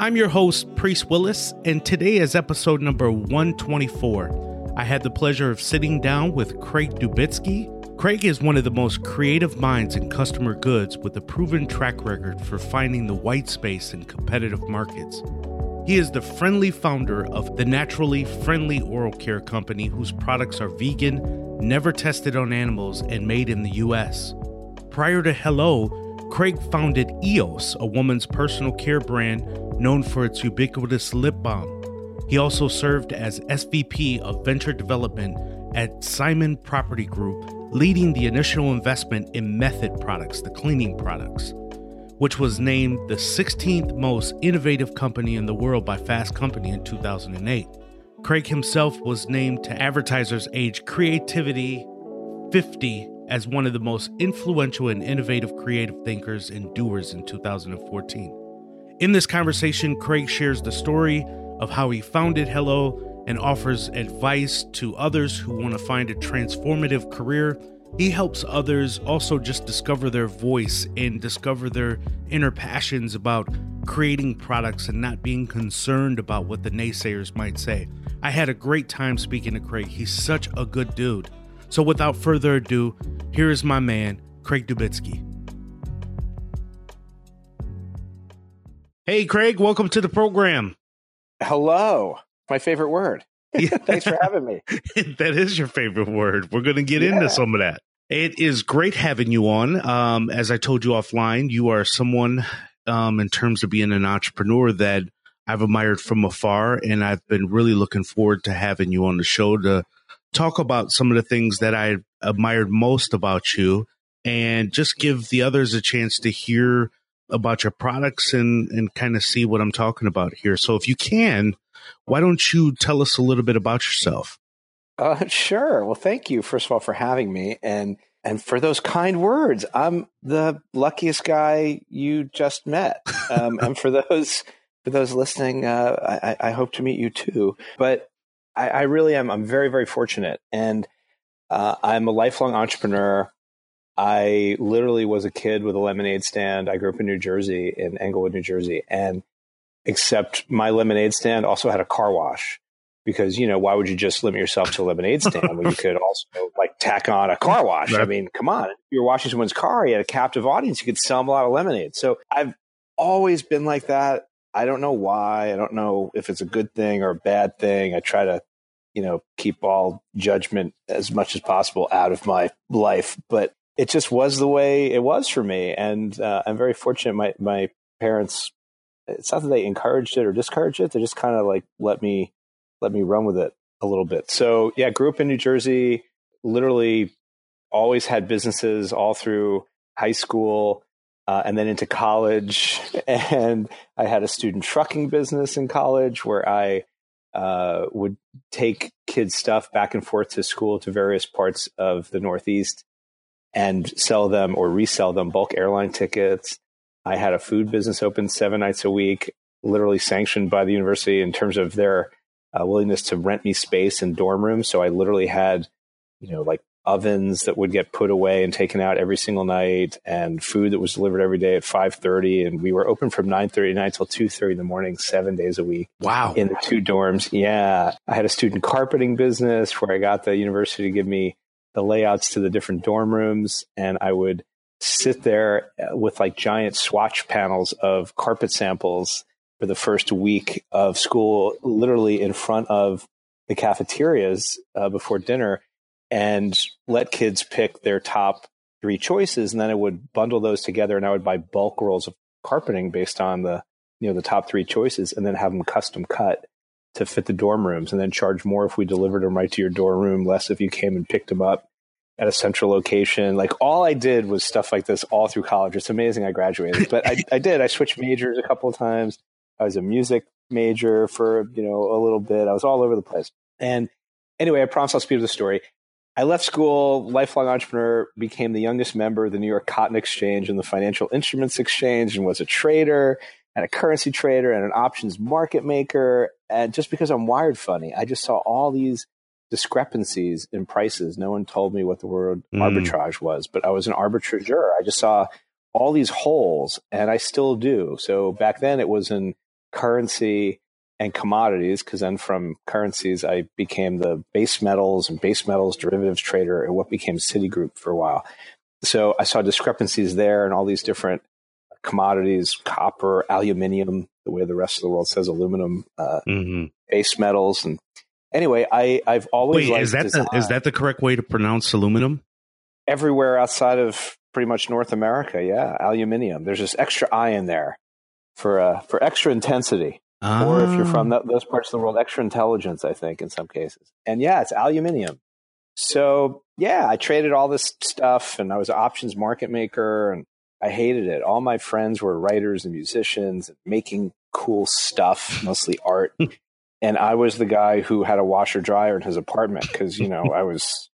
I'm your host, Priest Willis, and today is episode number 124. I had the pleasure of sitting down with Craig Dubitsky. Craig is one of the most creative minds in customer goods with a proven track record for finding the white space in competitive markets. He is the friendly founder of the Naturally Friendly Oral Care Company, whose products are vegan, never tested on animals, and made in the US. Prior to Hello, Craig founded EOS, a woman's personal care brand known for its ubiquitous lip balm. He also served as SVP of Venture Development at Simon Property Group, leading the initial investment in Method Products, the cleaning products, which was named the 16th most innovative company in the world by Fast Company in 2008. Craig himself was named to Advertising Age Creativity 50 as one of the most influential and innovative creative thinkers and doers in 2014. In this conversation, Craig shares the story of how he founded Hello and offers advice to others who want to find a transformative career. He helps others also just discover their voice and discover their inner passions about creating products and not being concerned about what the naysayers might say. I had a great time speaking to Craig. He's such a good dude. So without further ado, here is my man, Craig Dubitsky. Hey, Craig, welcome to the program. Hello, my favorite word. Thanks for having me. that is your favorite word. We're going to get yeah. into some of that. It is great having you on. Um, as I told you offline, you are someone um, in terms of being an entrepreneur that I've admired from afar, and I've been really looking forward to having you on the show to talk about some of the things that I admired most about you and just give the others a chance to hear about your products and, and kind of see what I'm talking about here. So if you can, why don't you tell us a little bit about yourself? Uh, sure. Well, thank you, first of all, for having me and, and for those kind words. I'm the luckiest guy you just met. Um, and for those, for those listening, uh, I, I hope to meet you too. But I, I really am. I'm very, very fortunate. And uh, I'm a lifelong entrepreneur. I literally was a kid with a lemonade stand. I grew up in New Jersey, in Englewood, New Jersey. And except my lemonade stand also had a car wash because, you know, why would you just limit yourself to a lemonade stand when you could also like tack on a car wash? Right. I mean, come on. If you're washing someone's car, you had a captive audience. You could sell them a lot of lemonade. So I've always been like that. I don't know why. I don't know if it's a good thing or a bad thing. I try to you know, keep all judgment as much as possible out of my life. But it just was the way it was for me. And uh, I'm very fortunate. My, my parents, it's not that they encouraged it or discouraged it. They just kind of like let me, let me run with it a little bit. So yeah, grew up in New Jersey, literally always had businesses all through high school. Uh, and then into college. And I had a student trucking business in college where I uh, would take kids' stuff back and forth to school to various parts of the Northeast and sell them or resell them bulk airline tickets. I had a food business open seven nights a week, literally sanctioned by the university in terms of their uh, willingness to rent me space in dorm rooms. So I literally had, you know, like ovens that would get put away and taken out every single night and food that was delivered every day at 5.30 and we were open from 9.30 at night till 2.30 in the morning seven days a week. Wow. In the two dorms. Yeah. I had a student carpeting business where i got the university to give me the layouts to the different dorm rooms and i would sit there with like giant swatch panels of carpet samples for the first week of school literally in front of the cafeterias uh, before dinner and let kids pick their top three choices, and then I would bundle those together, and I would buy bulk rolls of carpeting based on the you know the top three choices, and then have them custom cut to fit the dorm rooms, and then charge more if we delivered them right to your dorm room, less if you came and picked them up at a central location. Like all I did was stuff like this all through college. It's amazing I graduated, but I, I did. I switched majors a couple of times. I was a music major for you know a little bit. I was all over the place. And anyway, I promise I'll speed up the story. I left school, lifelong entrepreneur, became the youngest member of the New York Cotton Exchange and the Financial Instruments Exchange, and was a trader and a currency trader and an options market maker. And just because I'm wired funny, I just saw all these discrepancies in prices. No one told me what the word mm. arbitrage was, but I was an arbitrageur. I just saw all these holes, and I still do. So back then it was in currency and commodities, because then from currencies I became the base metals and base metals derivatives trader at what became Citigroup for a while. So I saw discrepancies there and all these different commodities, copper, aluminium, the way the rest of the world says aluminum, uh, mm-hmm. base metals, and anyway, I I've always wait. Is that the, is that the correct way to pronounce aluminum? Everywhere outside of pretty much North America, yeah, aluminium. There's this extra I in there for uh, for extra intensity, ah. or if you're from ah. those parts of the world, extra intelligence. I think in some cases, and yeah, it's aluminium. So yeah, I traded all this stuff, and I was an options market maker, and I hated it. All my friends were writers and musicians, and making cool stuff, mostly art. and I was the guy who had a washer dryer in his apartment because you know I was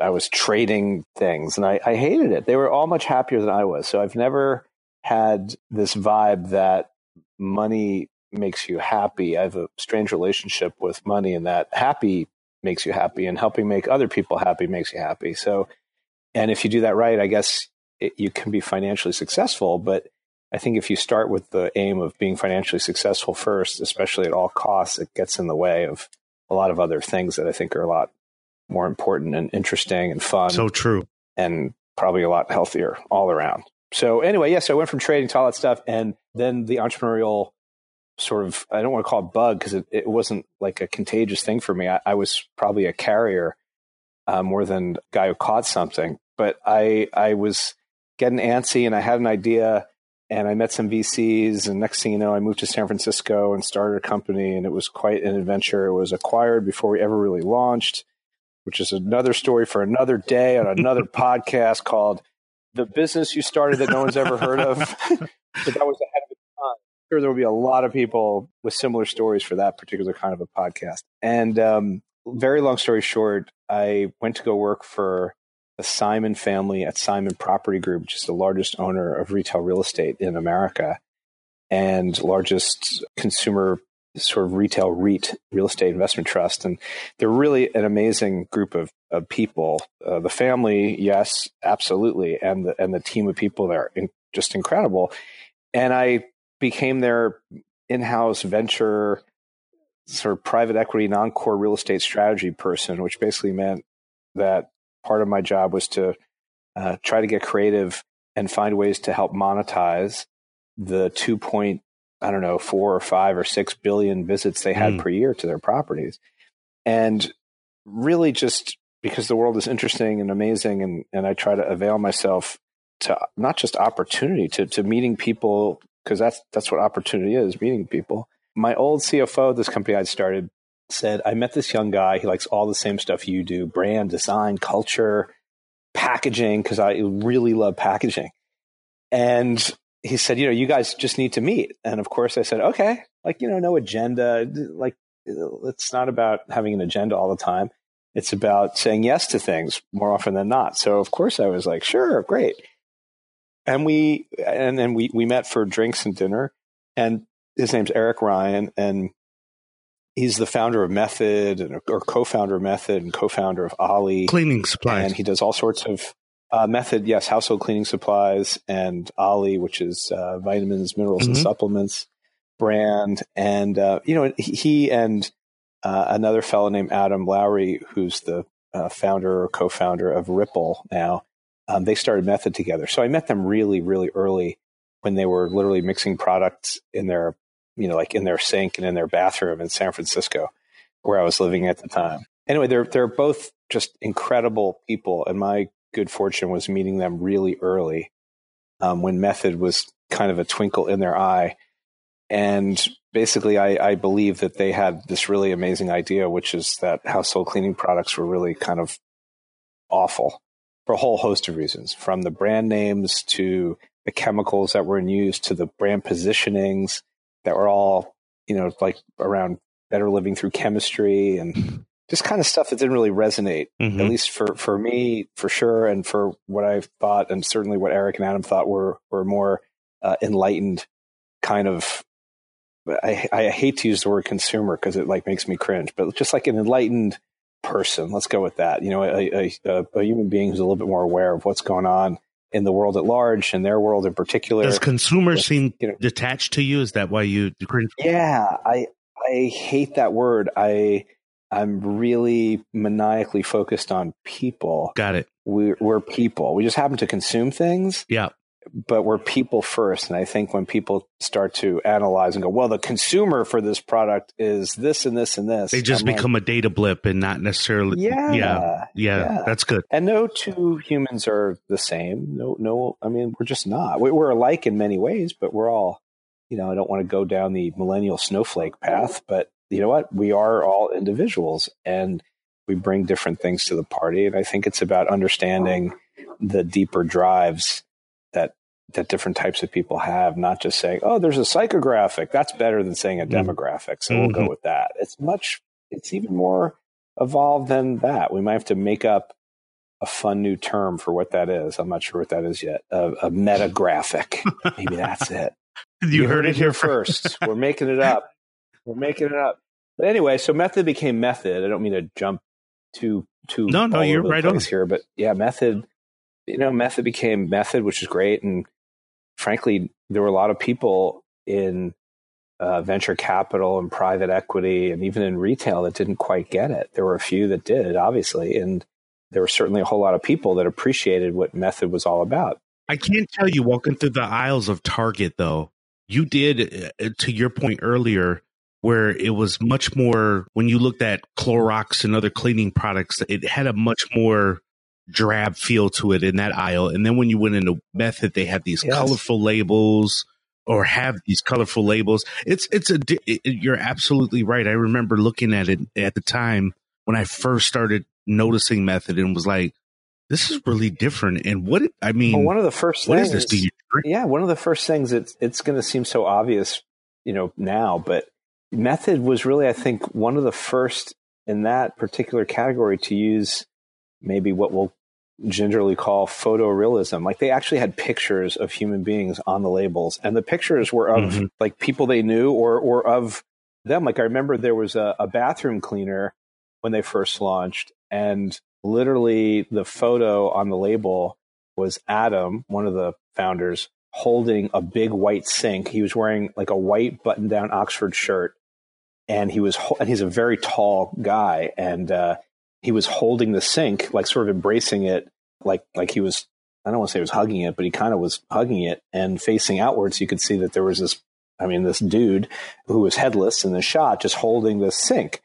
I was trading things and I, I hated it. They were all much happier than I was. So I've never had this vibe that money makes you happy. I have a strange relationship with money and that happy makes you happy and helping make other people happy makes you happy. So, and if you do that right, I guess it, you can be financially successful, but I think if you start with the aim of being financially successful first, especially at all costs, it gets in the way of a lot of other things that I think are a lot more important and interesting and fun. So true. And probably a lot healthier all around. So anyway, yes, yeah, so I went from trading to all that stuff. And then the entrepreneurial sort of, I don't want to call it bug because it, it wasn't like a contagious thing for me. I, I was probably a carrier uh, more than a guy who caught something. But I, I was getting antsy and I had an idea and I met some VCs. And next thing you know, I moved to San Francisco and started a company, and it was quite an adventure. It was acquired before we ever really launched, which is another story for another day on another podcast called "The Business You Started That No One's Ever Heard of." but that was ahead of its time. I'm sure there will be a lot of people with similar stories for that particular kind of a podcast. And um, very long story short, I went to go work for the Simon family at Simon Property Group, which is the largest owner of retail real estate in America and largest consumer sort of retail REIT, real estate investment trust. And they're really an amazing group of, of people. Uh, the family, yes, absolutely. And the, and the team of people there, in, just incredible. And I became their in-house venture sort of private equity non-core real estate strategy person, which basically meant that part of my job was to uh, try to get creative and find ways to help monetize the two point I don't know four or five or six billion visits they had mm. per year to their properties, and really just because the world is interesting and amazing, and and I try to avail myself to not just opportunity to to meeting people because that's that's what opportunity is meeting people. My old CFO, this company I'd started, said, I met this young guy. He likes all the same stuff you do brand, design, culture, packaging, because I really love packaging. And he said, You know, you guys just need to meet. And of course, I said, Okay, like, you know, no agenda. Like, it's not about having an agenda all the time. It's about saying yes to things more often than not. So, of course, I was like, Sure, great. And we, and then we, we met for drinks and dinner. And his name's Eric Ryan. And he's the founder of Method and, or co-founder of Method and co-founder of OLLY cleaning supplies. And he does all sorts of uh, Method, yes, household cleaning supplies, and OLLY, which is uh, vitamins, minerals, mm-hmm. and supplements brand. And uh, you know, he and uh, another fellow named Adam Lowry, who's the uh, founder or co-founder of Ripple now. Um, they started Method together. So I met them really, really early when they were literally mixing products in their you know, like in their sink and in their bathroom in San Francisco, where I was living at the time. Anyway, they're they're both just incredible people, and my good fortune was meeting them really early um, when Method was kind of a twinkle in their eye. And basically, I, I believe that they had this really amazing idea, which is that household cleaning products were really kind of awful for a whole host of reasons, from the brand names to the chemicals that were in use to the brand positionings that were all, you know, like around better living through chemistry and just kind of stuff that didn't really resonate, Mhm. at least for, for me, for sure. And for what I thought, and certainly what Eric and Adam thought were, were more uh, enlightened kind of, I, I hate to use the word consumer because it like makes me cringe, but just like an enlightened person, let's go with that. You know, a, a, a human being who's a little bit more aware of what's going on in the world at large and their world in particular. Does consumer Yeah, seem you know. detached to you? Is that why you? Yeah, I I hate that word. I I'm really maniacally focused on people. Got it. We're, we're people. We just happen to consume things, Yeah. But we're people first. And I think when people start to analyze and go, well, the consumer for this product is this and this and this, They just I'm like, become a data blip and not necessarily. yeah, Yeah. Yeah. yeah. That's good. And no two humans are the same. No, no. I mean, we're just not. We- We're alike in many ways, but we're all, you know, I don't want to go down the millennial snowflake path, but you know what? We are all individuals and we bring different things to the party. And I think it's about understanding the deeper drives that that different types of people have, not just saying, oh, there's a psychographic. That's better than saying a Mhm. demographic. So we'll Mhm. go with that. It's much, it's even more evolved than that. We might have to make up a fun new term for what that is. I'm not sure what that is yet. A, a metagraphic. Maybe that's it. You, heard, it here first. We're making it up. We're making it up. But anyway, so method became method. I don't mean to jump too too No, no, you're right on. here, but yeah, method. You know, method became method, which is great. And frankly, there were a lot of people in uh, venture capital and private equity, and even in retail that didn't quite get it. There were a few that did, obviously, and there were certainly a whole lot of people that appreciated what method was all about. I can't tell you walking through the aisles of Target though. You did uh, to your point earlier where it was much more when you looked at Clorox and other cleaning products it had a much more drab feel to it in that aisle and then when you went into method they had these Yes. colorful labels or have these colorful labels it's it's a it, you're absolutely right i remember looking at it at the time when i first started noticing method and was like this is really different and what i mean Well, one of the first what things, is this? Do you drink? yeah, one of the first things it's it's going to seem so obvious, you know, now, but method was really, I think, one of the first in that particular category to use maybe what we'll gingerly call photorealism. Like they actually had pictures of human beings on the labels, and the pictures were of Mhm. like people they knew or or of them. Like I remember there was a, a bathroom cleaner when they first launched, and literally the photo on the label was Adam, one of the founders, holding a big white sink. He was wearing like a white button down Oxford shirt, and he was and he's a very tall guy, and uh, he was holding the sink, like sort of embracing it, like like he was. I don't want to say he was hugging it, but he kind of was hugging it and facing outwards. You could see that there was this. I mean, this dude who was headless in the shot, just holding the sink.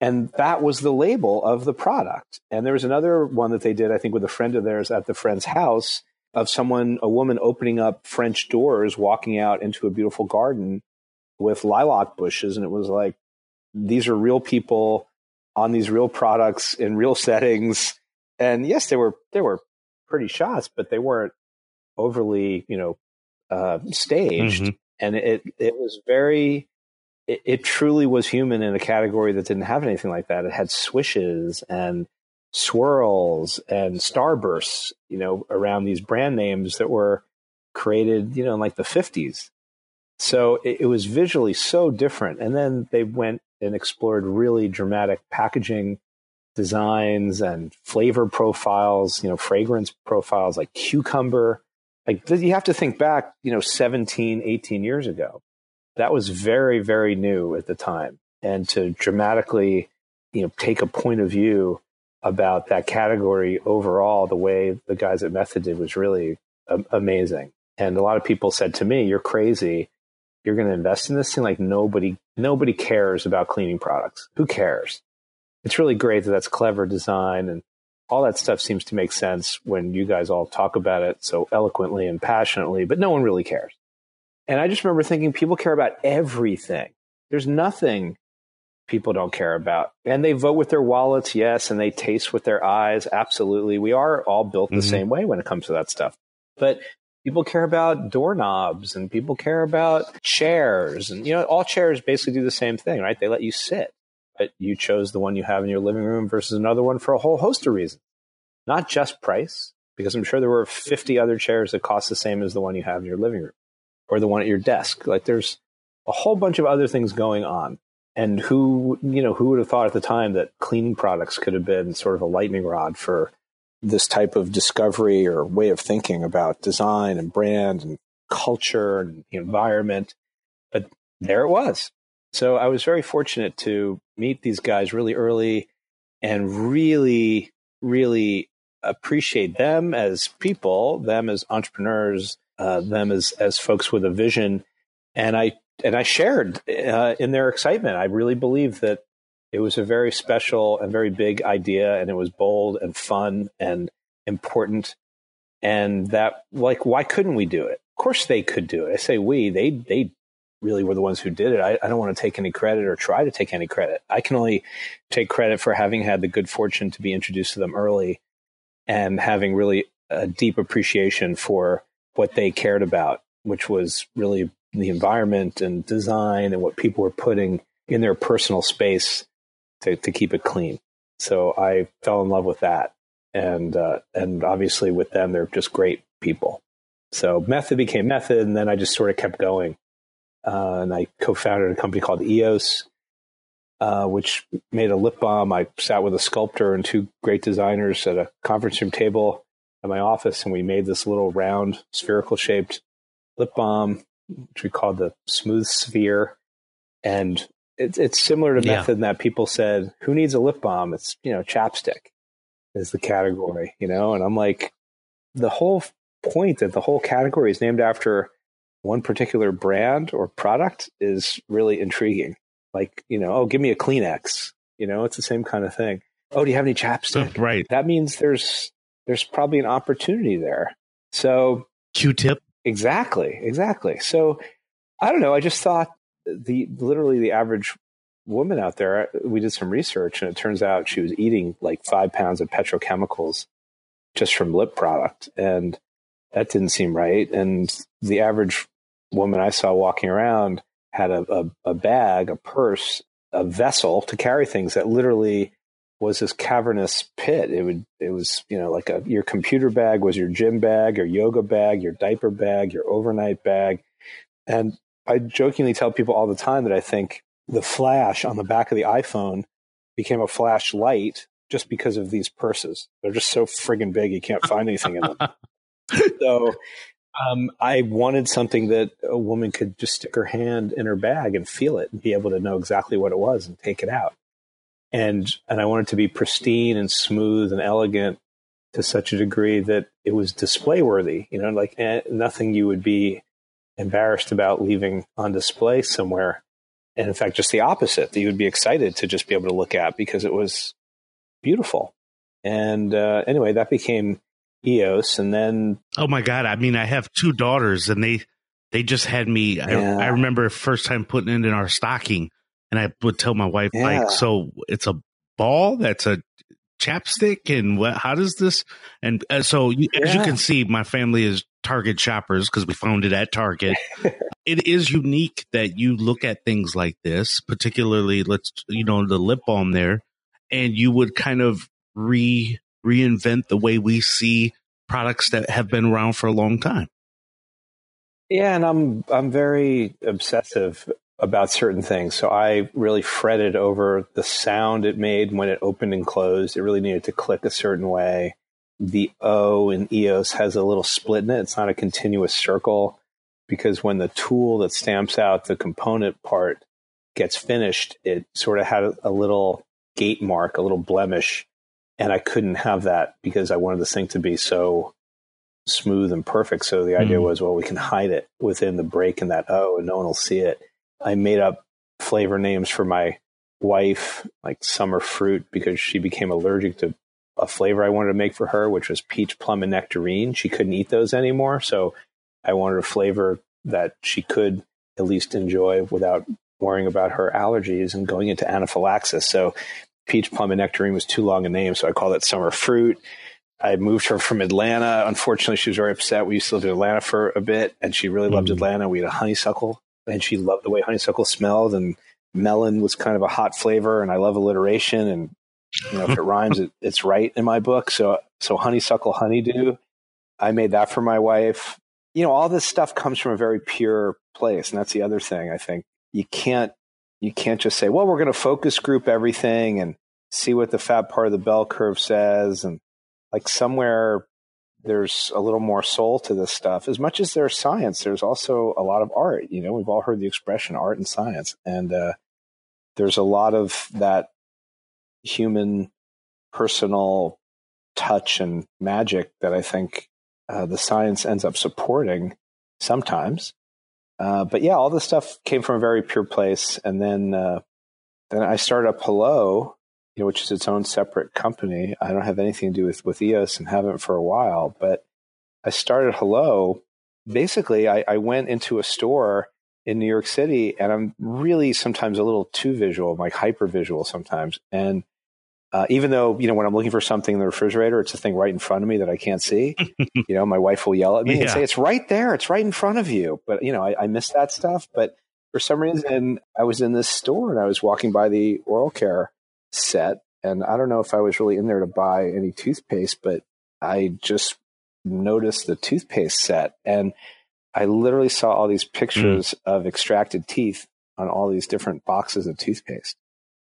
And that was the label of the product. And there was another one that they did, I think, with a friend of theirs at the friend's house of someone, a woman opening up French doors, walking out into a beautiful garden with lilac bushes. And it was like, these are real people on these real products in real settings. And yes, they were, they were pretty shots, but they weren't overly, you know, uh, staged. Mhm. And it, it was very, it, it truly was human in a category that didn't have anything like that. It had swishes and swirls and starbursts, you know, around these brand names that were created, you know, in like the 50s. So it, it was visually so different. And then they went and explored really dramatic packaging designs and flavor profiles, you know, fragrance profiles like cucumber. Like you have to think back, you know, 17, 18 years ago. That was very, very new at the time. And to dramatically, you know, take a point of view about that category overall, the way the guys at Method did was really a- amazing. And a lot of people said to me, "You're crazy. You're going to invest in this thing? Like nobody, nobody cares about cleaning products. Who cares? It's really great that that's clever design and all that stuff seems to make sense when you guys all talk about it so eloquently and passionately, but no one really cares. And I just remember thinking people care about everything. There's nothing people don't care about. And they vote with their wallets, yes, and they taste with their eyes, absolutely. We are all built the Mhm. same way when it comes to that stuff. But people care about doorknobs and people care about chairs. And, you know, all chairs basically do the same thing, right? They let you sit, but you chose the one you have in your living room versus another one for a whole host of reasons. Not just price, because I'm sure there were 50 other chairs that cost the same as the one you have in your living room or the one at your desk. Like there's a whole bunch of other things going on. And who, you know, who would have thought at the time that cleaning products could have been sort of a lightning rod for this type of discovery or way of thinking about design and brand and culture and the environment. But there it was. So I was very fortunate to meet these guys really early and really, really appreciate them as people, them as entrepreneurs, uh, them as as folks with a vision, and I and I shared uh, in their excitement. I really believe that it was a very special and very big idea, and it was bold and fun and important, and that like why couldn't we do it? Of course they could do it. I say we. They they really were the ones who did it. I, I don't want to take any credit or try to take any credit. I can only take credit for having had the good fortune to be introduced to them early and having really a deep appreciation for what they cared about, which was really the environment and design and what people were putting in their personal space to, to keep it clean. So I fell in love with that. And, uh, and obviously with them, they're just great people. So Method became Method, and then I just sort of kept going. Uh, and I co-founded a company called EOS, uh, which made a lip balm. I sat with a sculptor and two great designers at a conference room table at my office, and we made this little round, spherical shaped lip balm, which we called the Smooth Sphere. And it's it's similar to Yeah. method in that people said, "Who needs a lip balm?" It's you know chapstick is the category, you know. And I'm like, the whole point that the whole category is named after one particular brand or product is really intriguing. Like you know, oh, give me a Kleenex. You know, it's the same kind of thing. Oh, do you have any chapstick? Oh, right. That means there's there's probably an opportunity there. So Q-tip. Exactly, exactly. So I don't know. I just thought the literally the average woman out there. We did some research, and it turns out she was eating like five pounds of petrochemicals just from lip product, and that didn't seem right. And the average woman I saw walking around had a, a, a bag, a purse, a vessel to carry things that literally was this cavernous pit. It would it was you know like a your computer bag was your gym bag, your yoga bag, your diaper bag, your overnight bag, and I jokingly tell people all the time that I think the flash on the back of the iPhone became a flashlight just because of these purses. They're just so friggin' big you can't find anything in them. so um, I wanted something that a woman could just stick her hand in her bag and feel it and be able to know exactly what it was and take it out. And and I wanted to be pristine and smooth and elegant to such a degree that it was display worthy. You know, like eh, nothing you would be embarrassed about leaving on display somewhere. And in fact, just the opposite, that you would be excited to just be able to look at because it was beautiful. And uh, anyway, that became EOS. And then Oh my god! I mean, I have two daughters, and they they just had me. Yeah. I, I remember first time putting it in our stocking, and I would tell my wife, Yeah. like, "So it's a ball that's a chapstick, and what? How does this?" And uh, so, you, as you can see, my family is Target shoppers because we found it at Target. it is unique that you look at things like this, particularly let's you know the lip balm there, and you would kind of re reinvent the way we see products that have been around for a long time. Yeah, and I'm I'm very obsessive about certain things. So I really fretted over the sound it made when it opened and closed. It really needed to click a certain way. The O in EOS has a little split in it. It's not a continuous circle because when the tool that stamps out the component part gets finished, it sort of had a, little gate mark, a little blemish. And I couldn't have that because I wanted this thing to be so smooth and perfect. So the idea Mhm. was, well, we can hide it within the break in that O and no one will see it. I made up flavor names for my wife, like summer fruit, because she became allergic to a flavor I wanted to make for her, which was peach, plum, and nectarine. She couldn't eat those anymore, so I wanted a flavor that she could at least enjoy without worrying about her allergies and going into anaphylaxis. So peach, plum, and nectarine was too long a name, so I called it summer fruit. I moved her from Atlanta. Unfortunately, she was very upset. We used to live in Atlanta for a bit, and she really loved Mm. Atlanta. We had a honeysuckle, and she loved the way honeysuckle smelled. And melon was kind of a hot flavor, and I love alliteration. And you know, if it rhymes, it, it's right in my book. So, so honeysuckle, honeydew. I made that for my wife. You know, all this stuff comes from a very pure place, and that's the other thing. I think you can't you can't just say, "Well, we're going to focus group everything and see what the fat part of the bell curve says," and like somewhere there's a little more soul to this stuff. As much as there's science, there's also a lot of art. You know, we've all heard the expression art and science, and uh, there's a lot of that human, personal touch and magic that I think uh, the science ends up supporting sometimes. Uh, but yeah, all this stuff came from a very pure place, and then uh, then I started up Hello, you know, which is its own separate company. I don't have anything to do with with EOS and haven't for a while. But I started Hello. Basically, I, I went into a store in New York City, and I'm really sometimes a little too visual, like hyper visual sometimes. And uh, even though you know when I'm looking for something in the refrigerator, it's a thing right in front of me that I can't see. you know, my wife will yell at me and say, "It's right there. It's right in front of you." But you know, I, I miss that stuff. But for some reason, I was in this store and I was walking by the oral care set, and I don't know if I was really in there to buy any toothpaste, but I just noticed the toothpaste set, and I literally saw all these pictures of extracted teeth on all these different boxes of toothpaste,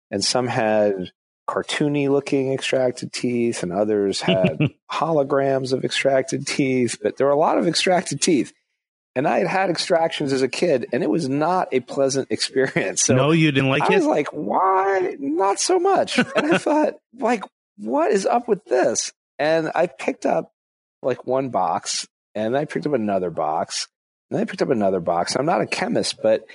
and some had cartoony looking extracted teeth and others had holograms of extracted teeth but there were a lot of extracted teeth and i had had extractions as a kid and it was not a pleasant experience so no, you didn't like I it. was like, why? Not so much. And I thought, like, what is up with this? And I picked up like one box and I picked up another box and I picked up another box. I'm not a chemist, but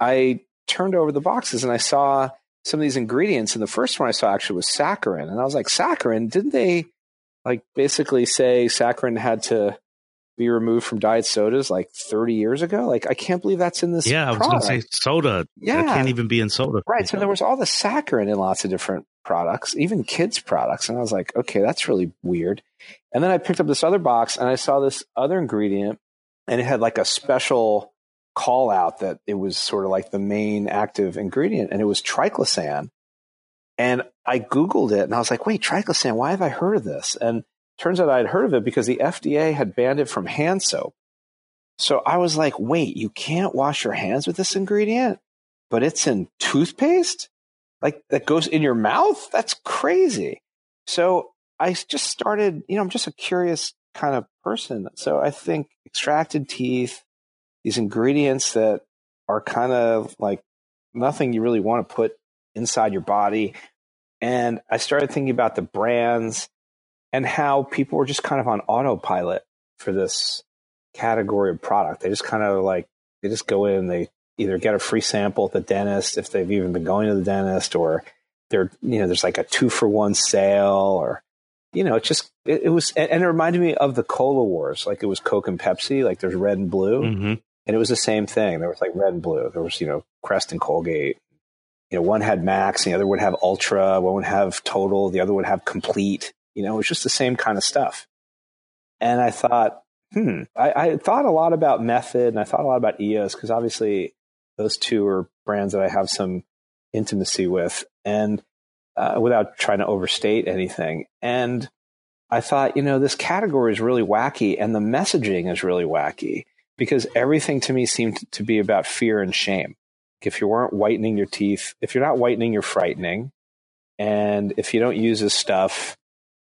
I turned over the boxes and I saw some of these ingredients. And the first one I saw actually was saccharin. And I was like, saccharin? Didn't they like basically say saccharin had to be removed from diet sodas like 30 years ago? Like, I can't believe that's in this. yeah, I was going to say soda. Yeah. It can't even be in soda. Right. So there was all the saccharin in lots of different products, even kids' products. And I was like, okay, that's really weird. And then I picked up this other box and I saw this other ingredient and it had like a special call out that it was sort of like the main active ingredient and it was triclosan. And I Googled it and I was like, wait, triclosan, why have I heard of this? And turns out I had heard of it because the FDA had banned it from hand soap. So I was like, wait, you can't wash your hands with this ingredient, but it's in toothpaste? Like that goes in your mouth? That's crazy. So I just started, you know, I'm just a curious kind of person. So I think extracted teeth, these ingredients that are kind of like nothing you really want to put inside your body. And I started thinking about the brands and how people were just kind of on autopilot for this category of product. They just kind of like, they just go in, they either get a free sample at the dentist if they've even been going to the dentist or they're, you know, there's like a two for one sale or, you know, it just, it, it was, and, and it reminded me of the cola wars. Like it was Coke and Pepsi, like there's red and blue. hmm And it was the same thing. There was like red and blue. There was, you know, Crest and Colgate. You know, one had Max, and the other would have Ultra. One would have Total. The other would have Complete. You know, it was just the same kind of stuff. And I thought, hmm, I, I thought a lot about Method and I thought a lot about EOS because obviously those two are brands that I have some intimacy with and uh, without trying to overstate anything. And I thought, you know, this category is really wacky and the messaging is really wacky because everything to me seemed to be about fear and shame. If you weren't whitening your teeth, if you're not whitening, you're frightening. And if you don't use this stuff,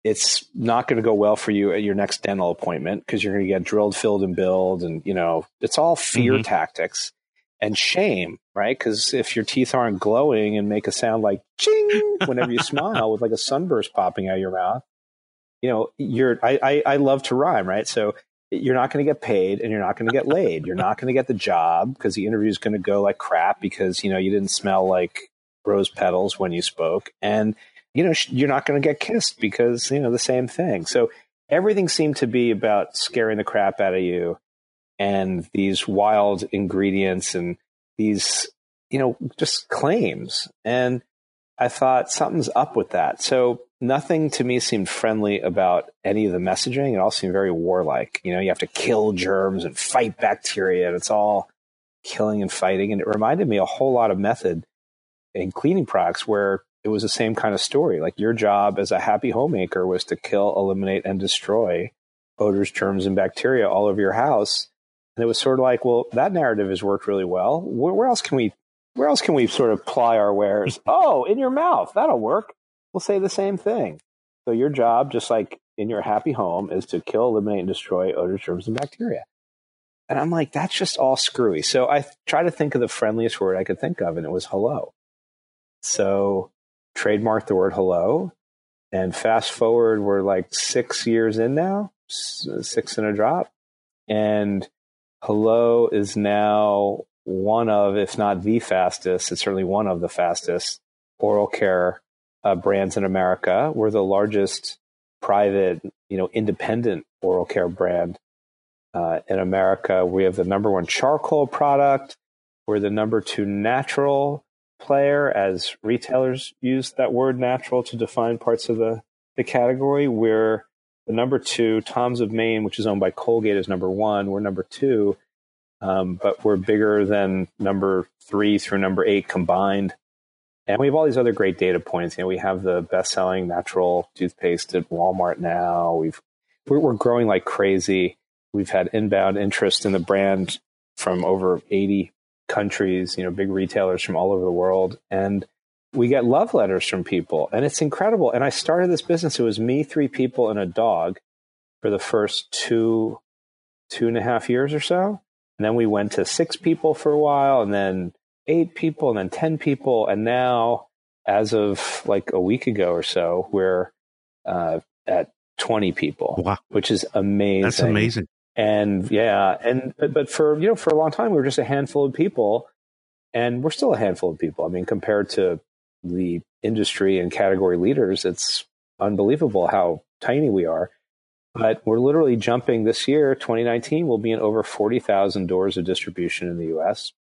it's not going to go well for you at your next dental appointment because you're going to get drilled, filled, and billed. And, you know, it's all fear Mhm. tactics and shame, right? Because if your teeth aren't glowing and make a sound like ching whenever you smile with like a sunburst popping out of your mouth, you know, you're, I, I, I love to rhyme, right? So you're not going to get paid and you're not going to get laid. You're not going to get the job because the interview is going to go like crap because, you know, you didn't smell like rose petals when you spoke. And you know, you're not going to get kissed because, you know, the same thing. So everything seemed to be about scaring the crap out of you and these wild ingredients and these, you know, just claims. And I thought something's up with that. So nothing to me seemed friendly about any of the messaging. It all seemed very warlike. You know, you have to kill germs and fight bacteria, and it's all killing and fighting. And it reminded me a whole lot of method in cleaning products where it was the same kind of story. Like your job as a happy homemaker was to kill, eliminate, and destroy odors, germs, and bacteria all over your house. And it was sort of like, well, that narrative has worked really well. Where, where else can we, where else can we sort of ply our wares? oh, in your mouth, that'll work. We'll say the same thing. So your job, just like in your happy home, is to kill, eliminate, and destroy odors, germs, and bacteria. And I'm like, that's just all screwy. So I try to think of the friendliest word I could think of, and it was hello. So trademarked the word hello. And fast forward, we're like six years in now, six in a drop. And hello is now one of, if not the fastest, it's certainly one of the fastest oral care uh, brands in America. We're the largest private, you know, independent oral care brand uh, in America. We have the number one charcoal product. We're the number two natural player as retailers use that word natural to define parts of the, the category. We're the number two, Tom's of Maine, which is owned by Colgate, is number one. We're number two, um, but we're bigger than number three through number eight combined. And we have all these other great data points. You know, we have the best-selling natural toothpaste at Walmart now. We've we're, we're growing like crazy. We've had inbound interest in the brand from over 80 countries, you know, big retailers from all over the world. And we get love letters from people, and it's incredible. And I started this business. It was me, three people, and a dog for the first two, two and a half years or so. And then we went to six people for a while, and then eight people, and then 10 people. And now, as of like a week ago or so, we're uh, at 20 people, Wow. which is amazing. That's amazing. And yeah, and but, for you know for a long time we were just a handful of people, and we're still a handful of people. I mean, compared to the industry and category leaders, it's unbelievable how tiny we are. But we're literally jumping this year, 2019, we'll be in over 40,000 doors of distribution in the U.S.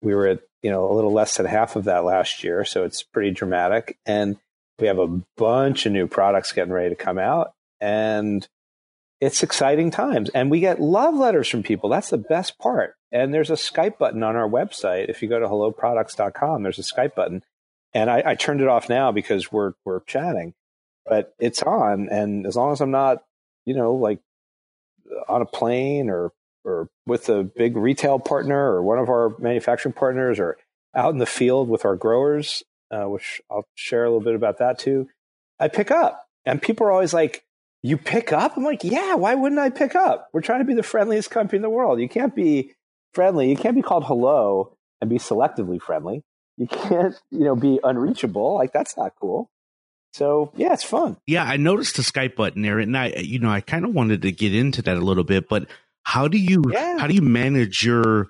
We were at you know a little less than half of that last year, so it's pretty dramatic. And we have a bunch of new products getting ready to come out, and it's exciting times. And we get love letters from people. That's the best part. And there's a Skype button on our website. If you go to helloproducts.com, there's a Skype button. And I, I turned it off now because we're we're chatting, but it's on. And as long as I'm not, you know, like on a plane or or with a big retail partner or one of our manufacturing partners or out in the field with our growers, uh, which I'll share a little bit about that too. I pick up, and people are always like, "You pick up?" I'm like, "Yeah, why wouldn't I pick up? We're trying to be the friendliest company in the world. You can't be friendly. You can't be called hello and be selectively friendly. You can't, you know, be unreachable. Like that's not cool." So yeah, it's fun. Yeah, I noticed the Skype button there, and I, you know, I kind of wanted to get into that a little bit, but how do you Yeah. how do you manage your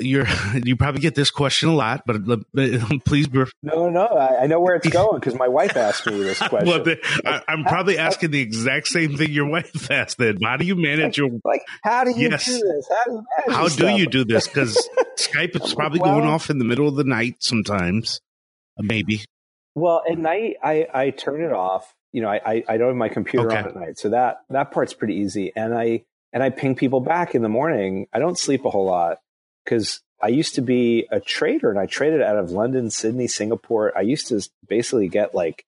your you probably get this question a lot, but, but please No, no, I, I know where it's going because my wife asked me this question. well, the, I, I'm probably asking the exact same thing your wife asked. Then, how do you manage your? like, how do you Yes. do this? How do you, manage How do you do this? Because Skype is probably Well- going off in the middle of the night sometimes, uh, maybe. Well, at night I, I turn it off. You know, I, I, I don't have my computer Okay. on at night, so that that part's pretty easy. And I and I ping people back in the morning. I don't sleep a whole lot because I used to be a trader and I traded out of London, Sydney, Singapore. I used to basically get like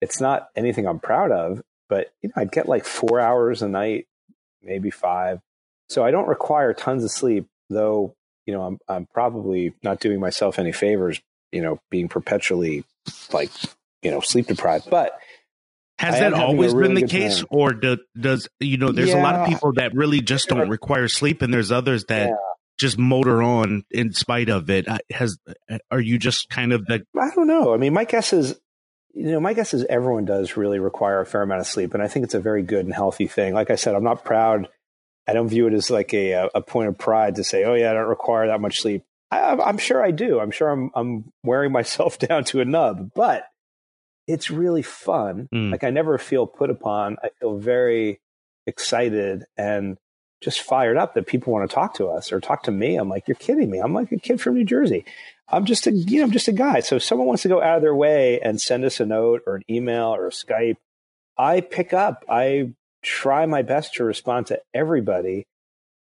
it's not anything I'm proud of, but you know, I'd get like four hours a night, maybe five. So I don't require tons of sleep, though. You know, I'm I'm probably not doing myself any favors. You know, being perpetually like you know sleep deprived, but Has I that am having a always really been the case, time. or do, does you know? There's a lot of people that really just don't require sleep, and there's others that Yeah. Just motor on in spite of it. Uh, Has are you just kind of the I don't know. I mean, my guess is, you know, my guess is everyone does really require a fair amount of sleep, and I think it's a very good and healthy thing. Like I said, I'm not proud. I don't view it as like a a point of pride to say, "Oh yeah, I don't require that much sleep." I, I'm sure I do. I'm sure I'm I'm wearing myself down to a nub, but it's really fun. Mm. Like I never feel put upon. I feel very excited and just fired up that people want to talk to us or talk to me. I'm like, you're kidding me. I'm like a kid from New Jersey. I'm just a, you know, I'm just a guy. So if someone wants to go out of their way and send us a note or an email or a Skype, I pick up. I try my best to respond to everybody.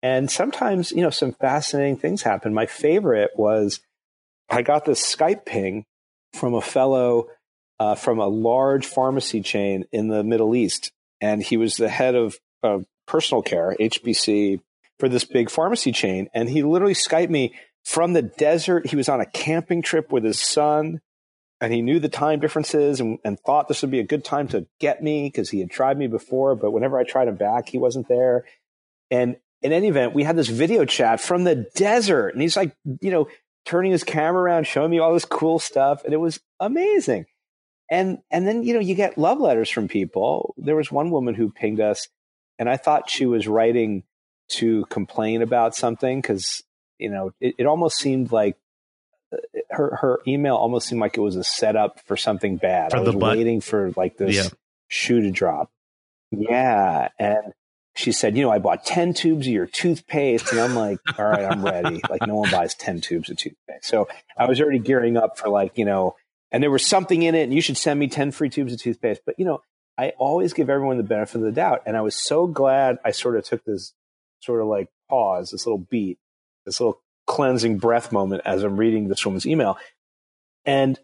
And sometimes, you know, some fascinating things happen. My favorite was I got this Skype ping from a fellow uh, from a large pharmacy chain in the Middle East. And he was the head of uh, personal care, HBC, for this big pharmacy chain. And he literally Skyped me from the desert. He was on a camping trip with his son and he knew the time differences and, and thought this would be a good time to get me because he had tried me before. But whenever I tried him back, he wasn't there. And in any event, we had this video chat from the desert. And he's like, you know, turning his camera around, showing me all this cool stuff. And it was amazing. And and then, you know, you get love letters from people. There was one woman who pinged us, and I thought she was writing to complain about something because, you know, it, it almost seemed like uh, her her email almost seemed like it was a setup for something bad. For I the was butt. waiting for like this Yeah. shoe to drop. Yeah, and she said, you know, I bought ten tubes of your toothpaste, and I'm like, all right, I'm ready. Like no one buys ten tubes of toothpaste, so I was already gearing up for like you know, and there was something in it, and you should send me ten free tubes of toothpaste. But you know, I always give everyone the benefit of the doubt, and I was so glad I sort of took this sort of like pause, this little beat, this little cleansing breath moment as I'm reading this woman's email. And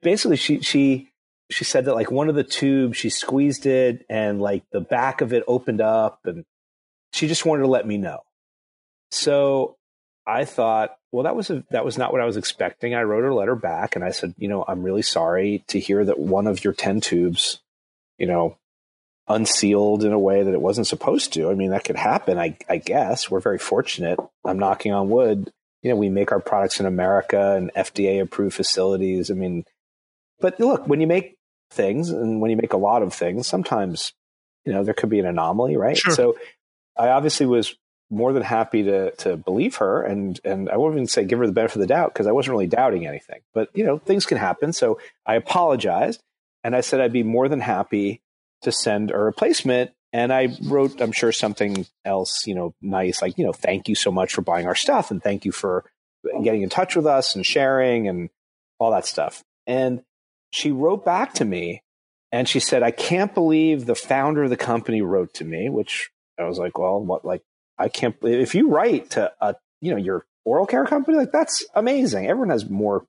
basically she she she said that like one of the tubes she squeezed it and like the back of it opened up and she just wanted to let me know. So I thought, well that was a, that was not what I was expecting. I wrote her a letter back and I said, you know, I'm really sorry to hear that one of your 10 tubes, you know, unsealed in a way that it wasn't supposed to. I mean, that could happen, I, I guess. We're very fortunate. I'm knocking on wood. You know, we make our products in America and FDA approved facilities. I mean, but look, when you make things and when you make a lot of things, sometimes, you know, there could be an anomaly, right? Sure. So I obviously was more than happy to to believe her and and I won't even say give her the benefit of the doubt because I wasn't really doubting anything. But you know, things can happen. So I apologized and I said I'd be more than happy to send a replacement. And I wrote, I'm sure something else, you know, nice, like, you know, thank you so much for buying our stuff and thank you for getting in touch with us and sharing and all that stuff. And she wrote back to me and she said, I can't believe the founder of the company wrote to me, which I was like, well, what, like, I can't, if you write to a, you know, your oral care company, like, that's amazing. Everyone has more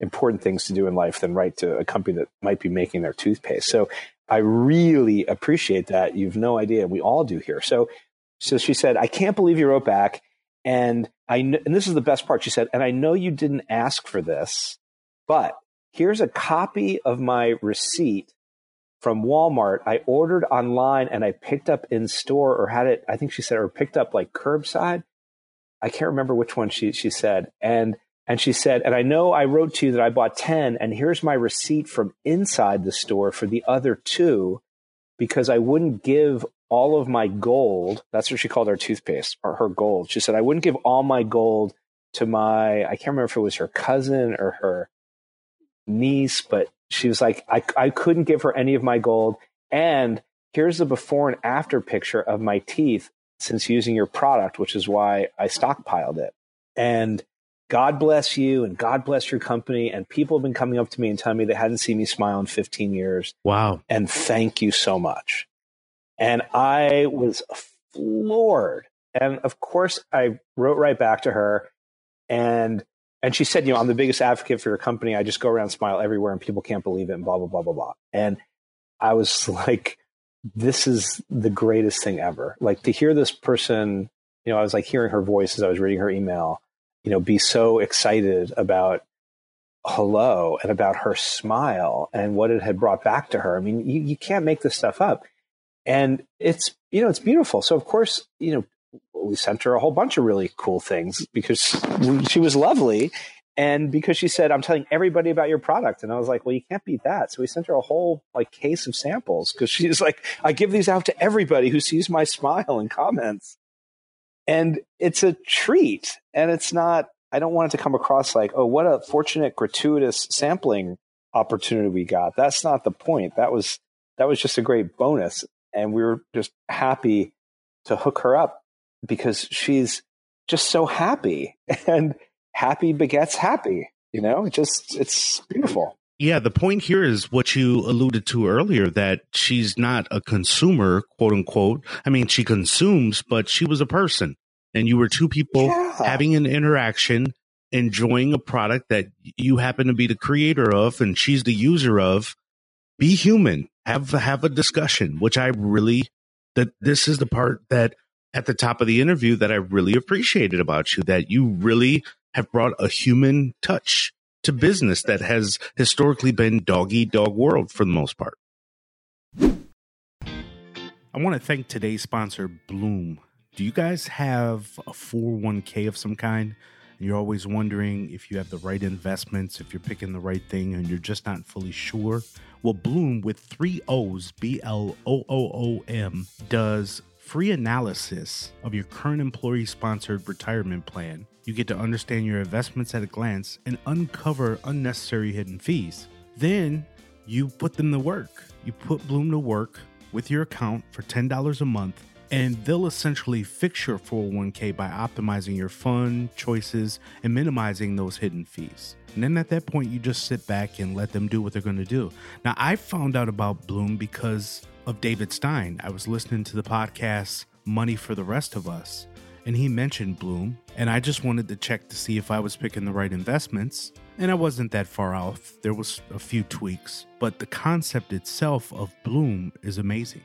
important things to do in life than write to a company that might be making their toothpaste. So I really appreciate that. You've no idea. We all do here. So, so she said, I can't believe you wrote back. And I, kn- and this is the best part. She said, and I know you didn't ask for this, but here's a copy of my receipt from Walmart. I ordered online and I picked up in store or had it, I think she said, or picked up like curbside. I can't remember which one she, she said. And, and she said, and I know I wrote to you that I bought 10 and here's my receipt from inside the store for the other two because I wouldn't give all of my gold. That's what she called our toothpaste or her gold. She said, I wouldn't give all my gold to my, I can't remember if it was her cousin or her niece, but she was like, I, I couldn't give her any of my gold. And here's the before and after picture of my teeth since using your product, which is why I stockpiled it. And God bless you and God bless your company. And people have been coming up to me and telling me they hadn't seen me smile in 15 years. Wow. And thank you so much. And I was floored. And of course, I wrote right back to her and and she said, you know, I'm the biggest advocate for your company. I just go around smile everywhere and people can't believe it and blah, blah, blah, blah, blah. And I was like, this is the greatest thing ever. Like to hear this person, you know, I was like hearing her voice as I was reading her email, you know, be so excited about hello and about her smile and what it had brought back to her. I mean, you, you can't make this stuff up. And it's, you know, it's beautiful. So of course, you know, we sent her a whole bunch of really cool things because she was lovely. And because she said, I'm telling everybody about your product. And I was like, well, you can't beat that. So we sent her a whole like case of samples because she's like, I give these out to everybody who sees my smile and comments. And it's a treat. And it's not, I don't want it to come across like, oh, what a fortunate, gratuitous sampling opportunity we got. That's not the point. That was that was just a great bonus, and we were just happy to hook her up because she's just so happy, and happy begets happy. You know, just it's beautiful. Yeah, the point here is what you alluded to earlier that she's not a consumer, quote unquote. I mean, she consumes, but she was a person. And you were two people Yeah. having an interaction, enjoying a product that you happen to be the creator of and she's the user of. Be human. Have have a discussion, which I really that this is the part that at the top of the interview that I really appreciated about you, that you really have brought a human touch to business that has historically been dog eat dog world for the most part. I want to thank today's sponsor, Blooom. Do you guys have a 401k of some kind? You're always wondering if you have the right investments, if you're picking the right thing, and you're just not fully sure? Well, Blooom with three O's, B L O O O M, does free analysis of your current employee sponsored retirement plan. You get to understand your investments at a glance and uncover unnecessary hidden fees. Then you put them to work. You put Blooom to work with your account for $10 a month, and they'll essentially fix your 401k by optimizing your fund choices and minimizing those hidden fees. And then at that point, you just sit back and let them do what they're going to do. Now, I found out about Blooom because of David Stein. I was listening to the podcast Money for the Rest of Us, and he mentioned Blooom, and I just wanted to check to see if I was picking the right investments. And I wasn't that far off. There was a few tweaks, but the concept itself of Blooom is amazing.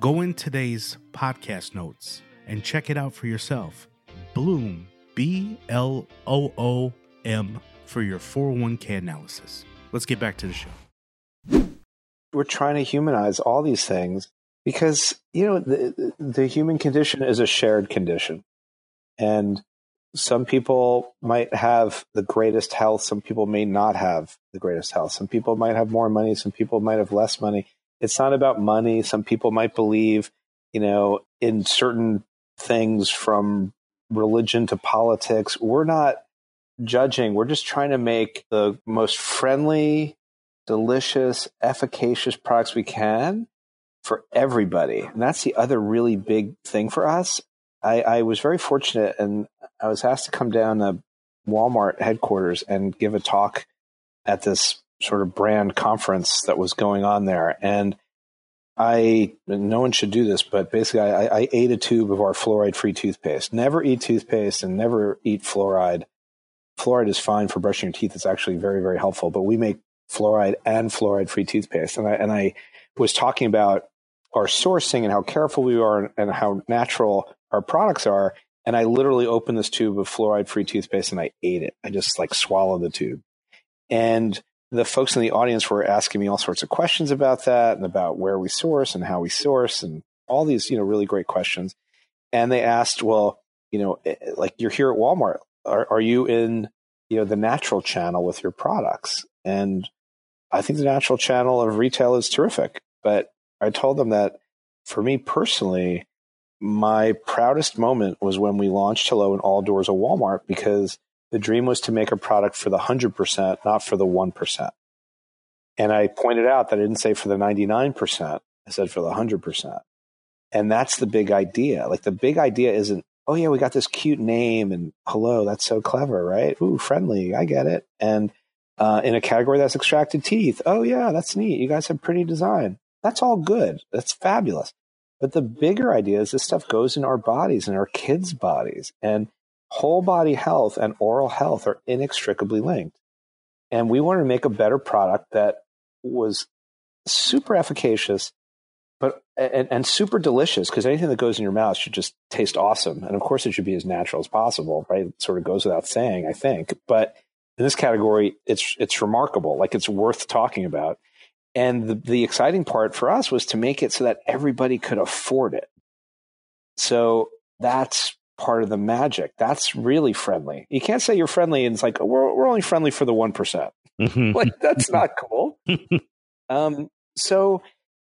Go in today's podcast notes and check it out for yourself. Blooom, B L O O M, for your 401k analysis. Let's get back to the show. we're trying to humanize all these things because you know the the human condition is a shared condition and some people might have the greatest health some people may not have the greatest health some people might have more money some people might have less money it's not about money some people might believe you know in certain things from religion to politics we're not judging we're just trying to make the most friendly delicious, efficacious products we can for everybody. And that's the other really big thing for us. I, I was very fortunate and I was asked to come down to Walmart headquarters and give a talk at this sort of brand conference that was going on there. And I, no one should do this, but basically I, I ate a tube of our fluoride free toothpaste. Never eat toothpaste and never eat fluoride. Fluoride is fine for brushing your teeth. It's actually very, very helpful, but we make fluoride and fluoride free toothpaste. And I, and I was talking about our sourcing and how careful we are and how natural our products are. And I literally opened this tube of fluoride free toothpaste and I ate it. I just like swallowed the tube. And the folks in the audience were asking me all sorts of questions about that and about where we source and how we source and all these, you know, really great questions. And they asked, well, you know, eh, like you're here at Walmart. Are, are you in, you know, the natural channel with your products? And I think the natural channel of retail is terrific. But I told them that for me personally, my proudest moment was when we launched Hello in all doors of Walmart because the dream was to make a product for the 100%, not for the 1%. And I pointed out that I didn't say for the 99%, I said for the 100%. And that's the big idea. Like the big idea isn't, oh yeah, we got this cute name and hello, that's so clever, right? Ooh, friendly, I get it. And uh, in a category that's extracted teeth. Oh, yeah, that's neat. You guys have pretty design. That's all good. That's fabulous. But the bigger idea is this stuff goes in our bodies and our kids' bodies. And whole body health and oral health are inextricably linked. And we wanted to make a better product that was super efficacious, but and, and super delicious because anything that goes in your mouth should just taste awesome. And of course, it should be as natural as possible, right? It sort of goes without saying, I think. But in this category, it's it's remarkable. Like it's worth talking about. And the, the exciting part for us was to make it so that everybody could afford it. So that's part of the magic. That's really friendly. You can't say you're friendly and it's like we're we're only friendly for the one percent. like that's not cool. um, so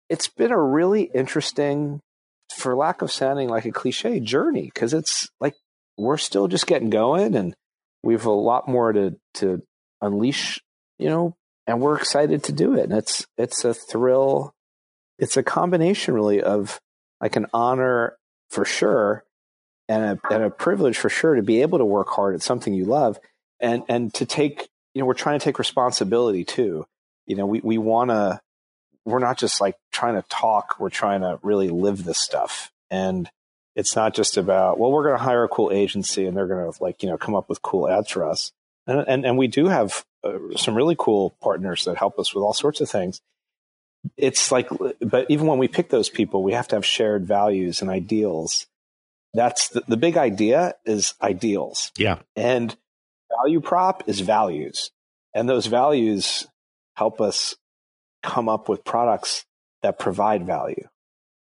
it's been a really interesting, for lack of sounding like a cliche, journey because it's like we're still just getting going and we have a lot more to to unleash, you know, and we're excited to do it. And it's it's a thrill. It's a combination really of like an honor for sure and a and a privilege for sure to be able to work hard at something you love and and to take you know we're trying to take responsibility too. You know, we we want to we're not just like trying to talk, we're trying to really live this stuff. And it's not just about, well, we're going to hire a cool agency and they're going to like, you know, come up with cool ads for us. And, and, and we do have Uh, some really cool partners that help us with all sorts of things. It's like, but even when we pick those people, we have to have shared values and ideals. That's the, the big idea is ideals. Yeah. And value prop is values. And those values help us come up with products that provide value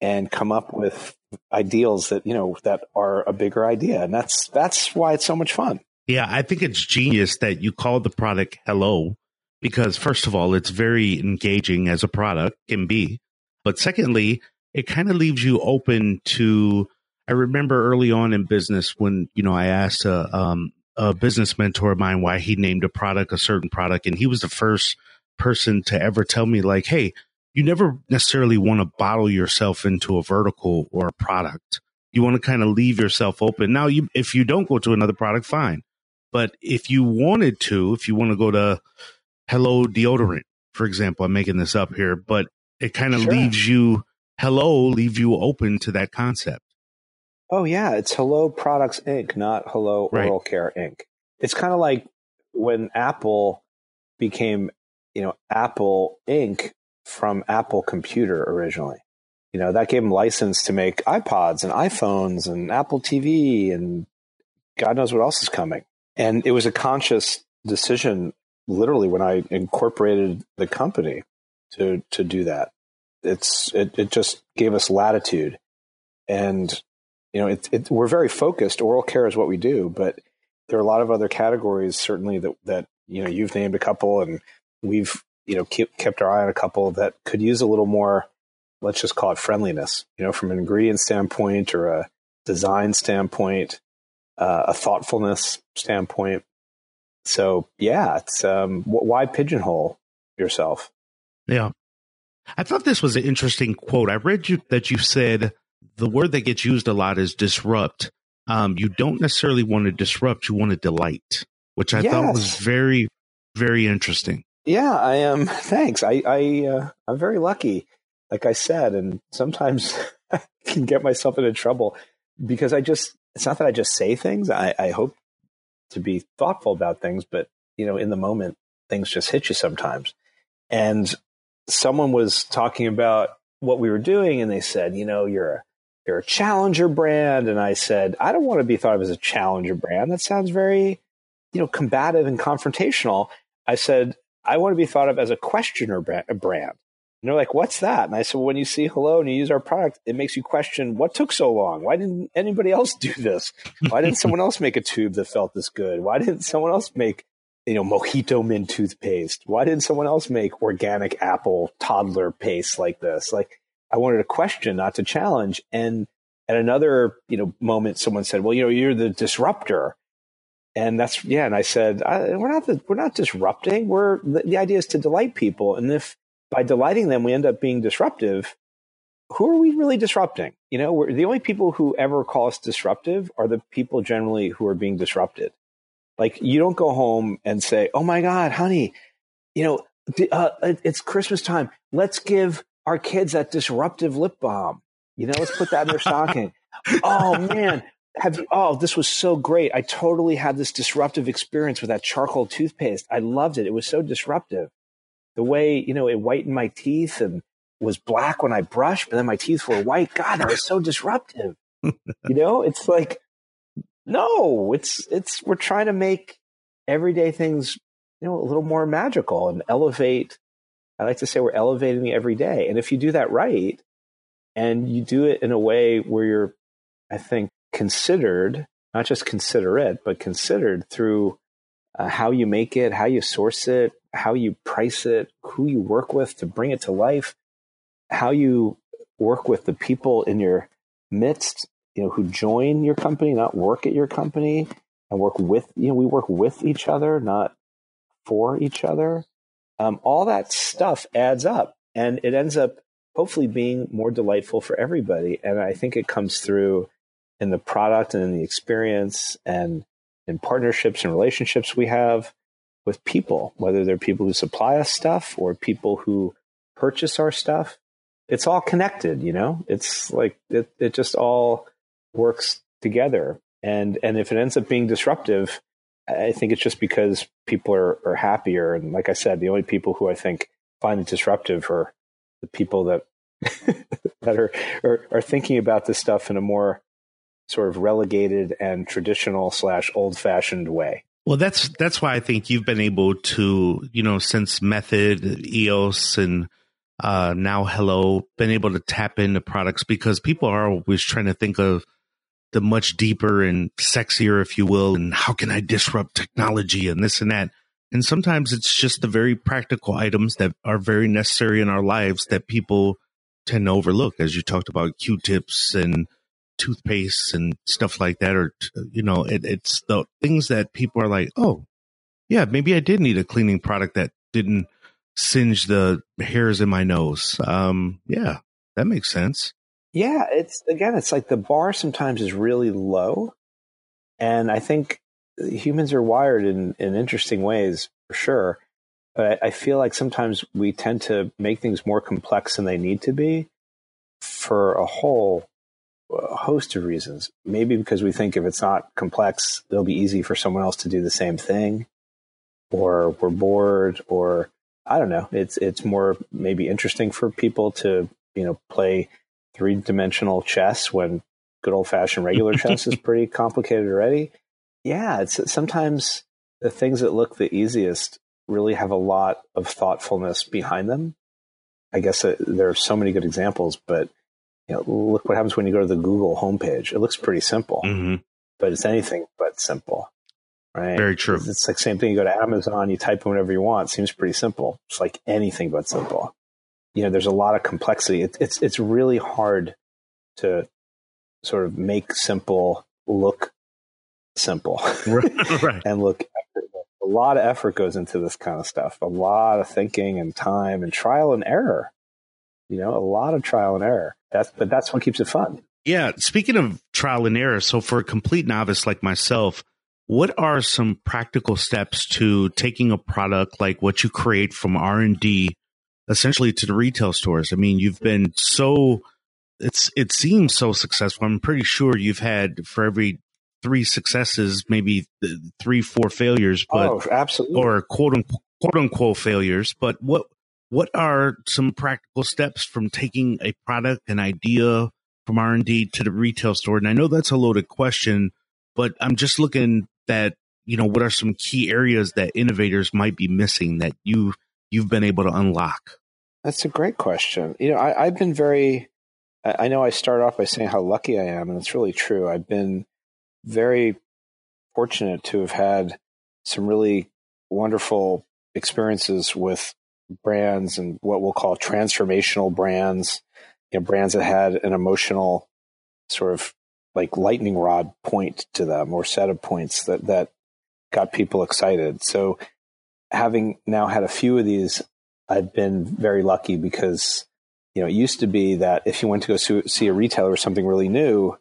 and come up with ideals that you know that are a bigger idea and that's that's why it's so much fun yeah i think it's genius that you call the product hello because first of all it's very engaging as a product can be but secondly it kind of leaves you open to i remember early on in business when you know i asked a, um, a business mentor of mine why he named a product a certain product and he was the first person to ever tell me like, hey, you never necessarily want to bottle yourself into a vertical or a product. You want to kind of leave yourself open. Now, you, if you don't go to another product, fine. But if you wanted to, if you want to go to Hello Deodorant, for example, I'm making this up here, but it kind of sure. leaves you, Hello, leave you open to that concept. Oh, yeah. It's Hello Products Inc., not Hello right. Oral Care Inc. It's kind of like when Apple became you know, Apple Inc. from Apple Computer originally. You know, that gave them license to make iPods and iPhones and Apple TV and God knows what else is coming. And it was a conscious decision, literally, when I incorporated the company to to do that. It's it, it just gave us latitude, and you know, it, it, we're very focused. Oral care is what we do, but there are a lot of other categories certainly that that you know you've named a couple, and we've you know keep, kept our eye on a couple that could use a little more let's just call it friendliness you know from an ingredient standpoint or a design standpoint uh, a thoughtfulness standpoint so yeah it's um, why pigeonhole yourself yeah i thought this was an interesting quote i read you that you said the word that gets used a lot is disrupt um, you don't necessarily want to disrupt you want to delight which i yes. thought was very very interesting yeah, I am. Um, thanks. I, I, uh, I'm very lucky, like I said, and sometimes I can get myself into trouble because I just, it's not that I just say things. I, I hope to be thoughtful about things, but you know, in the moment, things just hit you sometimes. And someone was talking about what we were doing and they said, you know, you're a, you're a challenger brand. And I said, I don't want to be thought of as a challenger brand. That sounds very, you know, combative and confrontational. I said, I want to be thought of as a questioner brand. And they're like, what's that? And I said, well, when you see hello and you use our product, it makes you question what took so long? Why didn't anybody else do this? Why didn't someone else make a tube that felt this good? Why didn't someone else make, you know, mojito mint toothpaste? Why didn't someone else make organic apple toddler paste like this? Like I wanted to question, not to challenge. And at another, you know, moment, someone said, well, you know, you're the disruptor and that's yeah and i said I, we're not the, we're not disrupting we're the, the, idea is to delight people and if by delighting them we end up being disruptive who are we really disrupting you know we're the only people who ever call us disruptive are the people generally who are being disrupted like you don't go home and say oh my god honey you know uh, it's christmas time let's give our kids that disruptive lip balm you know let's put that in their stocking oh man have you, oh, this was so great. I totally had this disruptive experience with that charcoal toothpaste. I loved it. It was so disruptive. The way, you know, it whitened my teeth and was black when I brushed, but then my teeth were white. God, that was so disruptive. you know, it's like, no, it's, it's, we're trying to make everyday things, you know, a little more magical and elevate. I like to say we're elevating the everyday. And if you do that right and you do it in a way where you're, I think, considered, not just consider it, but considered through uh, how you make it, how you source it, how you price it, who you work with to bring it to life, how you work with the people in your midst, you know, who join your company, not work at your company and work with, you know, we work with each other, not for each other. Um, all that stuff adds up and it ends up hopefully being more delightful for everybody. And I think it comes through in the product and in the experience and in partnerships and relationships we have with people, whether they're people who supply us stuff or people who purchase our stuff. It's all connected, you know? It's like it, it just all works together. And and if it ends up being disruptive, I think it's just because people are, are happier. And like I said, the only people who I think find it disruptive are the people that that are, are are thinking about this stuff in a more sort of relegated and traditional slash old fashioned way. Well, that's that's why I think you've been able to, you know, since Method, EOS, and uh, now Hello, been able to tap into products because people are always trying to think of the much deeper and sexier, if you will, and how can I disrupt technology and this and that. And sometimes it's just the very practical items that are very necessary in our lives that people tend to overlook, as you talked about Q-tips and toothpaste and stuff like that, or you know, it, it's the things that people are like, oh, yeah, maybe I did need a cleaning product that didn't singe the hairs in my nose. Um, yeah, that makes sense. Yeah, it's again, it's like the bar sometimes is really low, and I think humans are wired in in interesting ways for sure. But I, I feel like sometimes we tend to make things more complex than they need to be for a whole a host of reasons. Maybe because we think if it's not complex, it'll be easy for someone else to do the same thing, or we're bored, or I don't know. It's it's more maybe interesting for people to you know play three dimensional chess when good old fashioned regular chess is pretty complicated already. Yeah, it's sometimes the things that look the easiest really have a lot of thoughtfulness behind them. I guess uh, there are so many good examples, but you know, look what happens when you go to the Google homepage. It looks pretty simple, mm-hmm. but it's anything but simple, right? Very true. It's, it's like same thing. You go to Amazon, you type in whatever you want. It seems pretty simple. It's like anything but simple. You know, there's a lot of complexity. It, it's it's really hard to sort of make simple look simple, right, right. and look. A lot of effort goes into this kind of stuff. A lot of thinking and time and trial and error. You know, a lot of trial and error. That's but that's what keeps it fun. Yeah. Speaking of trial and error, so for a complete novice like myself, what are some practical steps to taking a product like what you create from R and D, essentially to the retail stores? I mean, you've been so it's it seems so successful. I'm pretty sure you've had for every three successes, maybe three, four failures, but oh, absolutely, or quote unquote, quote unquote failures. But what what are some practical steps from taking a product, an idea from R and D to the retail store? And I know that's a loaded question, but I'm just looking at you know what are some key areas that innovators might be missing that you you've been able to unlock. That's a great question. You know, I, I've been very. I know I start off by saying how lucky I am, and it's really true. I've been very fortunate to have had some really wonderful experiences with brands and what we'll call transformational brands, you know, brands that had an emotional sort of like lightning rod point to them or set of points that, that got people excited. So having now had a few of these, I've been very lucky because, you know, it used to be that if you went to go see a retailer or something really new,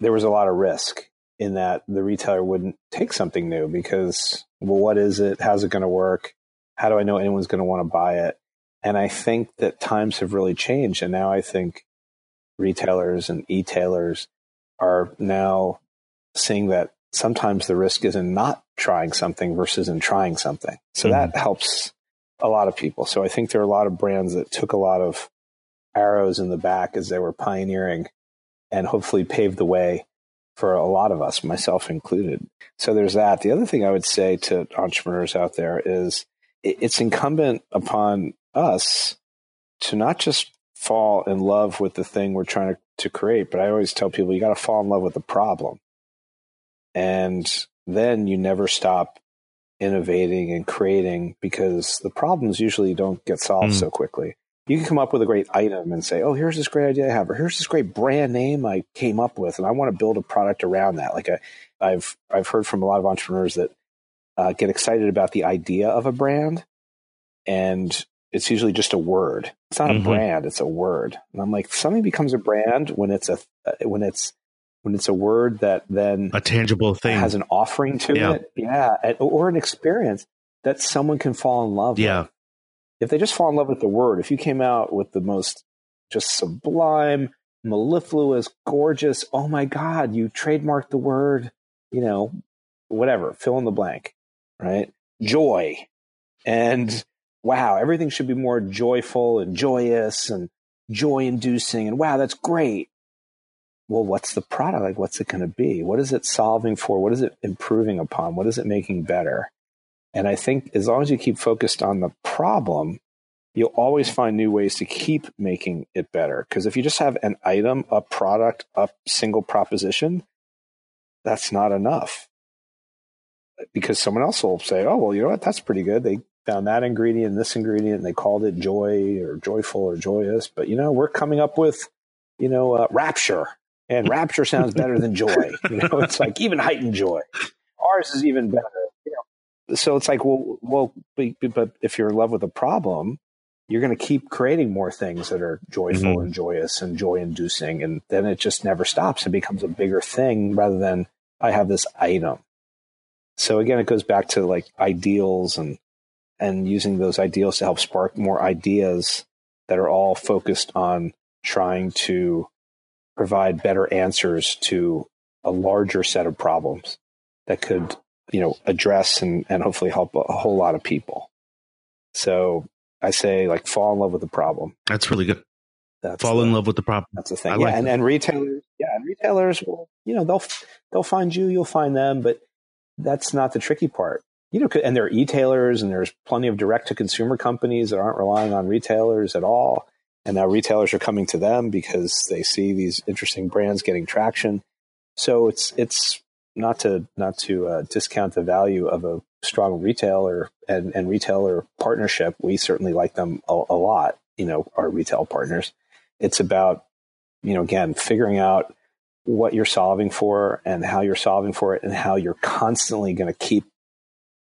there was a lot of risk in that the retailer wouldn't take something new because, well, what is it? How's it going to work? How do I know anyone's going to want to buy it? And I think that times have really changed. And now I think retailers and e-tailers are now seeing that sometimes the risk is in not trying something versus in trying something. So mm-hmm. that helps a lot of people. So I think there are a lot of brands that took a lot of arrows in the back as they were pioneering and hopefully paved the way for a lot of us, myself included. So there's that. The other thing I would say to entrepreneurs out there is it's incumbent upon us to not just fall in love with the thing we're trying to, to create, but I always tell people you got to fall in love with the problem. And then you never stop innovating and creating because the problems usually don't get solved mm. so quickly you can come up with a great item and say, "Oh, here's this great idea I have," or "Here's this great brand name I came up with, and I want to build a product around that." Like i have I've heard from a lot of entrepreneurs that uh, get excited about the idea of a brand, and it's usually just a word. It's not Mhm. a brand; it's a word. And I'm like, something becomes a brand when it's a when it's when it's a word that then A tangible thing. has an offering to Yeah. it, yeah, and- or an experience that someone can fall in love with. yeah. with. If they just fall in love with the word, if you came out with the most just sublime, mellifluous, gorgeous, oh my God, you trademarked the word, you know, whatever, fill in the blank, right? Joy. And wow, everything should be more joyful and joyous and joy inducing. And wow, that's great. Well, what's the product? Like, what's it going to be? What is it solving for? What is it improving upon? What is it making better? And I think as long as you keep focused on the problem, you'll always find new ways to keep making it better. Because if you just have an item, a product, a single proposition, that's not enough. Because someone else will say, oh, well, you know what? That's pretty good. They found that ingredient, this ingredient, and they called it joy or joyful or joyous. But, you know, we're coming up with, you know, uh, rapture. And rapture sounds better than joy. You know, it's like even heightened joy. Ours is even better. You know, so it's like, well, well, but, if you're in love with a problem, you're going to keep creating more things that are joyful Mhm. and joyous and joy inducing. And then it just never stops. It becomes a bigger thing rather than I have this item. So again, it goes back to like ideals and, and using those ideals to help spark more ideas that are all focused on trying to provide better answers to a larger set of problems that could, you know, address and, and hopefully help a, a whole lot of people. So I say like fall in love with the problem. That's really good. That's Fall in love with the problem. That's the thing. I yeah, like and, that. and retailers, yeah, and retailers will, you know, they'll they'll find you, you'll find them, but that's not the tricky part. You know, and there are e-tailers and there's plenty of direct to consumer companies that aren't relying on retailers at all. And now retailers are coming to them because they see these interesting brands getting traction. So it's it's not to not to uh, discount the value of a strong retailer and, and retailer partnership. We certainly like them a, a lot. You know, our retail partners. It's about you know again figuring out what you're solving for and how you're solving for it and how you're constantly going to keep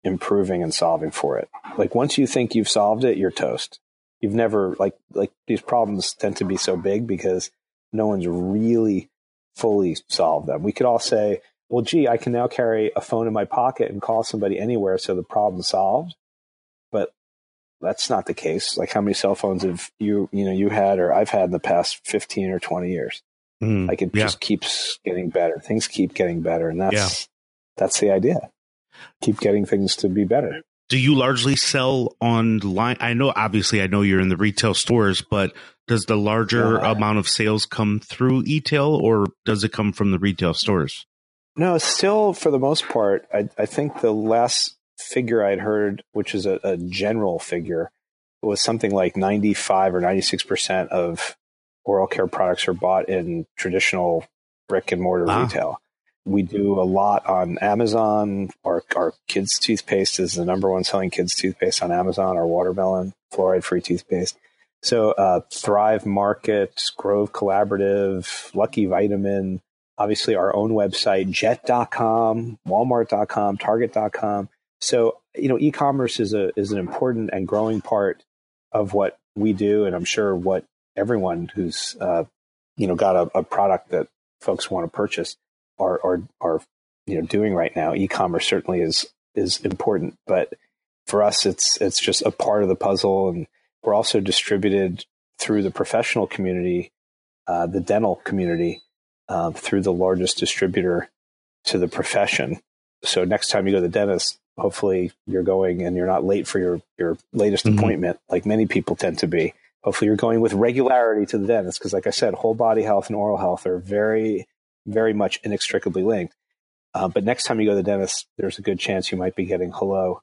improving and solving for it. Like once you think you've solved it, you're toast. You've never like like these problems tend to be so big because no one's really fully solved them. We could all say, well, gee, I can now carry a phone in my pocket and call somebody anywhere, so the problem's solved. But that's not the case. Like how many cell phones have you you know you had or I've had in the past fifteen or twenty years? Mm, Like it yeah. just keeps getting better. Things keep getting better, and that's Yeah. that's the idea. Keep getting things to be better. Do you largely sell online? I know, obviously, I know you're in the retail stores, but does the larger Yeah. amount of sales come through e-tail or does it come from the retail stores? No, still for the most part, I, I think the last figure I'd heard, which is a, a general figure, was something like 95 or 96% of oral care products are bought in traditional brick and mortar Wow. retail. We do a lot on Amazon. Our, our kids' toothpaste is the number one selling kids' toothpaste on Amazon, our watermelon fluoride free toothpaste. So, uh, Thrive Market, Grove Collaborative, Lucky Vitamin, obviously our own website, jet.com, walmart.com, target.com. So, you know, e-commerce is a is an important and growing part of what we do and I'm sure what everyone who's uh, you know got a, a product that folks want to purchase are are are you know doing right now. E-commerce certainly is is important, but for us it's it's just a part of the puzzle and we're also distributed through the professional community, uh, the dental community, um, through the largest distributor to the profession. So next time you go to the dentist, hopefully you're going and you're not late for your, your latest Mhm. appointment, like many people tend to be. Hopefully you're going with regularity to the dentist because, like I said, whole body health and oral health are very, very much inextricably linked. Uh, but next time you go to the dentist, there's a good chance you might be getting hello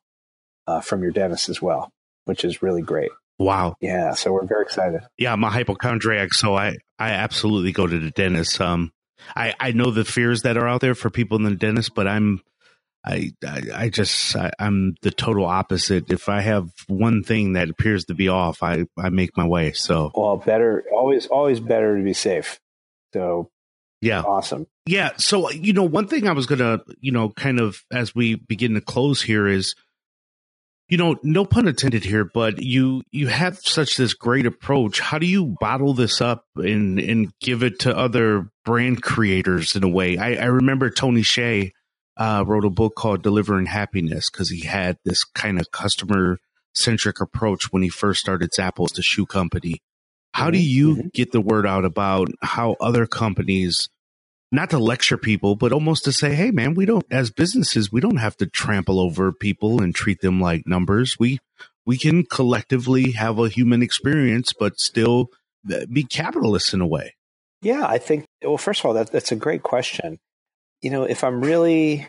uh, from your dentist as well, which is really great. Wow. Yeah, so we're very excited. Yeah, I'm a hypochondriac, so I, I absolutely go to the dentist. Um, I, I know the fears that are out there for people in the dentist, but I'm, I, I, I just, I, I'm the total opposite. If I have one thing that appears to be off, I, I make my way. So Well, better always, always better to be safe. So yeah, awesome. Yeah. So, you know, one thing I was going to, you know, kind of as we begin to close here is you know, no pun intended here, but you you have such this great approach. How do you bottle this up and and give it to other brand creators in a way? I, I remember Tony Hsieh uh, wrote a book called Delivering Happiness because he had this kind of customer centric approach when he first started Zappos, the shoe company. How do you mm-hmm. get the word out about how other companies not to lecture people, but almost to say, hey, man, we don't, as businesses, we don't have to trample over people and treat them like numbers. We, we can collectively have a human experience, but still uh, be capitalists in a way. Yeah, I think, well, first of all, that, that's a great question. You know, if I'm really,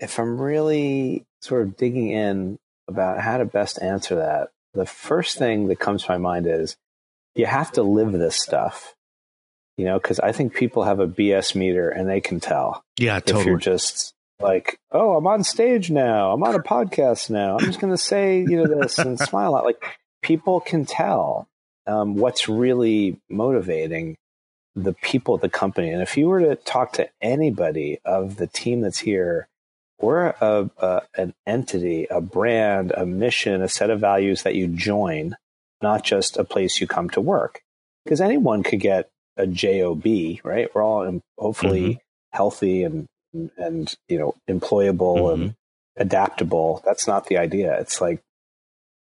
if I'm really sort of digging in about how to best answer that, the first thing that comes to my mind is you have to live this stuff you know, because I think people have a BS meter and they can tell. Yeah, totally. If you're just like, oh, I'm on stage now, I'm on a podcast now, I'm just going to say, you know, this and smile out. Like people can tell um, what's really motivating the people at the company. And if you were to talk to anybody of the team that's here, we're a, a, an entity, a brand, a mission, a set of values that you join, not just a place you come to work. Because anyone could get a job, right? We're all hopefully mm-hmm. healthy and and you know employable mm-hmm. and adaptable. That's not the idea. It's like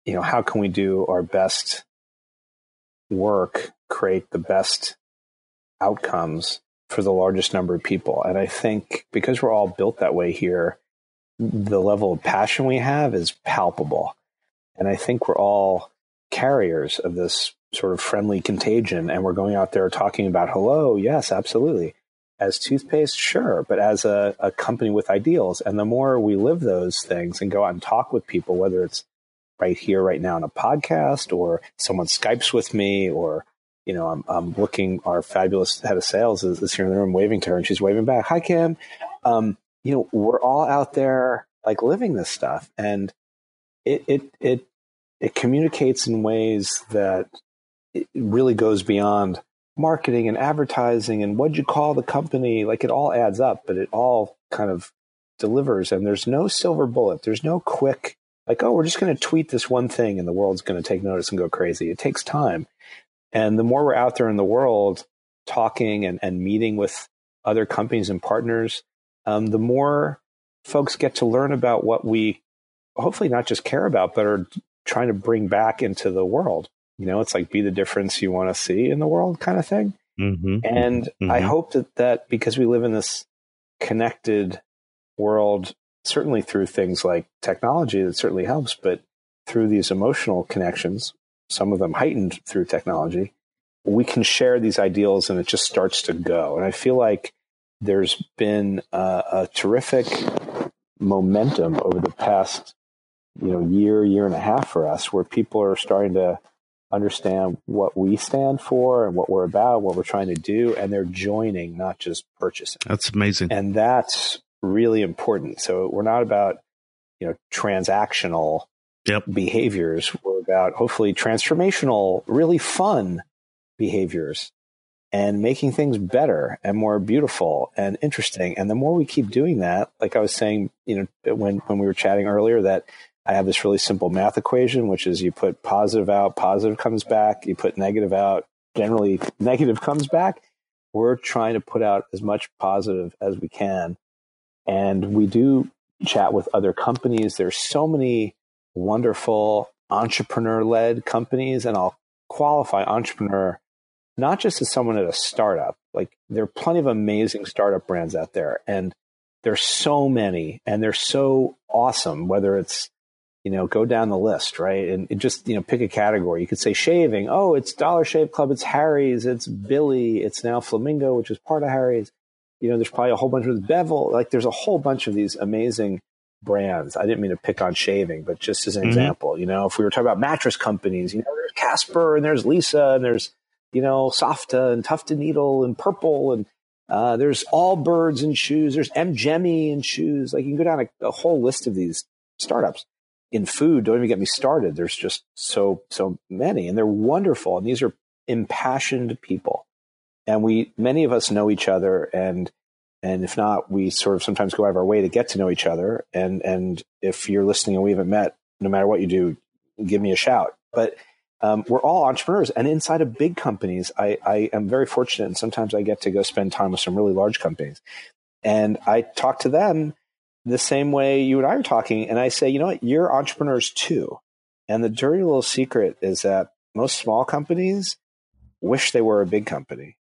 you know how can we do our best work, create the best outcomes for the largest number of people. And I think because we're all built that way here, the level of passion we have is palpable. And I think we're all carriers of this sort of friendly contagion and we're going out there talking about hello yes absolutely as toothpaste sure but as a, a company with ideals and the more we live those things and go out and talk with people whether it's right here right now in a podcast or someone skypes with me or you know i'm, I'm looking our fabulous head of sales is, is here in the room waving to her and she's waving back. Hi kim. Um, you know we're all out there like living this stuff and it it it it communicates in ways that it really goes beyond marketing and advertising and what'd you call the company? Like it all adds up but it all kind of delivers and there's no silver bullet. There's no quick like oh we're just going to tweet this one thing and the world's going to take notice and go crazy. It takes time and the more we're out there in the world talking and, and meeting with other companies and partners um, the more folks get to learn about what we hopefully not just care about but are trying to bring back into the world you know, it's like be the difference you want to see in the world kind of thing. Mm-hmm, and mm-hmm. I hope that that because we live in this connected world, certainly through things like technology, that certainly helps, but through these emotional connections, some of them heightened through technology, we can share these ideals and it just starts to go. And I feel like there's been a, a terrific momentum over the past you know year year and a half for us where people are starting to understand what we stand for and what we're about, what we're trying to do, and they're joining, not just purchasing. That's amazing. And that's really important. So we're not about, you know, transactional yep. behaviors. We're about hopefully transformational, really fun behaviors and making things better and more beautiful and interesting. And the more we keep doing that, like I was saying, you know, when, when we were chatting earlier, that I have this really simple math equation, which is you put positive out, positive comes back. You put negative out, generally negative comes back. We're trying to put out as much positive as we can. And we do chat with other companies. There's so many wonderful entrepreneur led companies, and I'll qualify entrepreneur not just as someone at a startup. Like there are plenty of amazing startup brands out there, and there's so many, and they're so awesome. Whether it's you know, go down the list, right? And just, you know, pick a category. You could say shaving. Oh, it's Dollar Shave Club. It's Harry's. It's Billie. It's now Flamingo, which is part of Harry's. You know, there's probably a whole bunch of Bevel. Like there's a whole bunch of these amazing brands. I didn't mean to pick on shaving, but just as an mm-hmm. example, you know, if we were talking about mattress companies, you know, there's Casper and there's Leesa and there's, you know, Saatva and Tuft & Needle and Purple and uh, there's Allbirds and shoes. There's M.Gemi and shoes. Like you can go down a, a whole list of these startups in food, don't even get me started. There's just so, so many and they're wonderful. And these are impassioned people. And we, many of us know each other and, and if not, we sort of sometimes go out of our way to get to know each other. And, and if you're listening and we haven't met, no matter what you do, give me a shout. But um, we're all entrepreneurs, and inside of big companies, I, I am very fortunate, and sometimes I get to go spend time with some really large companies, and I talk to them the same way you and I are talking, and I say, you know what, you're entrepreneurs too. And the dirty little secret is that most small companies wish they were a big company.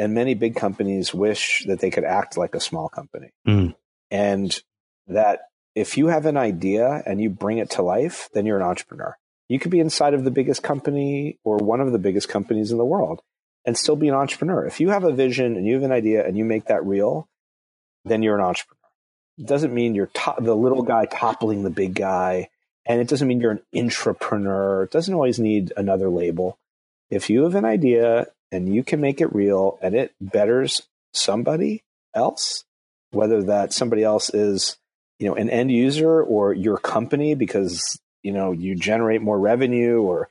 And many big companies wish that they could act like a small company. Mm. And that if you have an idea and you bring it to life, then you're an entrepreneur. You could be inside of the biggest company or one of the biggest companies in the world and still be an entrepreneur. If you have a vision and you have an idea and you make that real, then you're an entrepreneur. It doesn't mean you're to- the little guy toppling the big guy. And it doesn't mean you're an intrapreneur. It doesn't always need another label. If you have an idea and you can make it real and it betters somebody else, whether that somebody else is, you know, an end user or your company because, you know, you generate more revenue or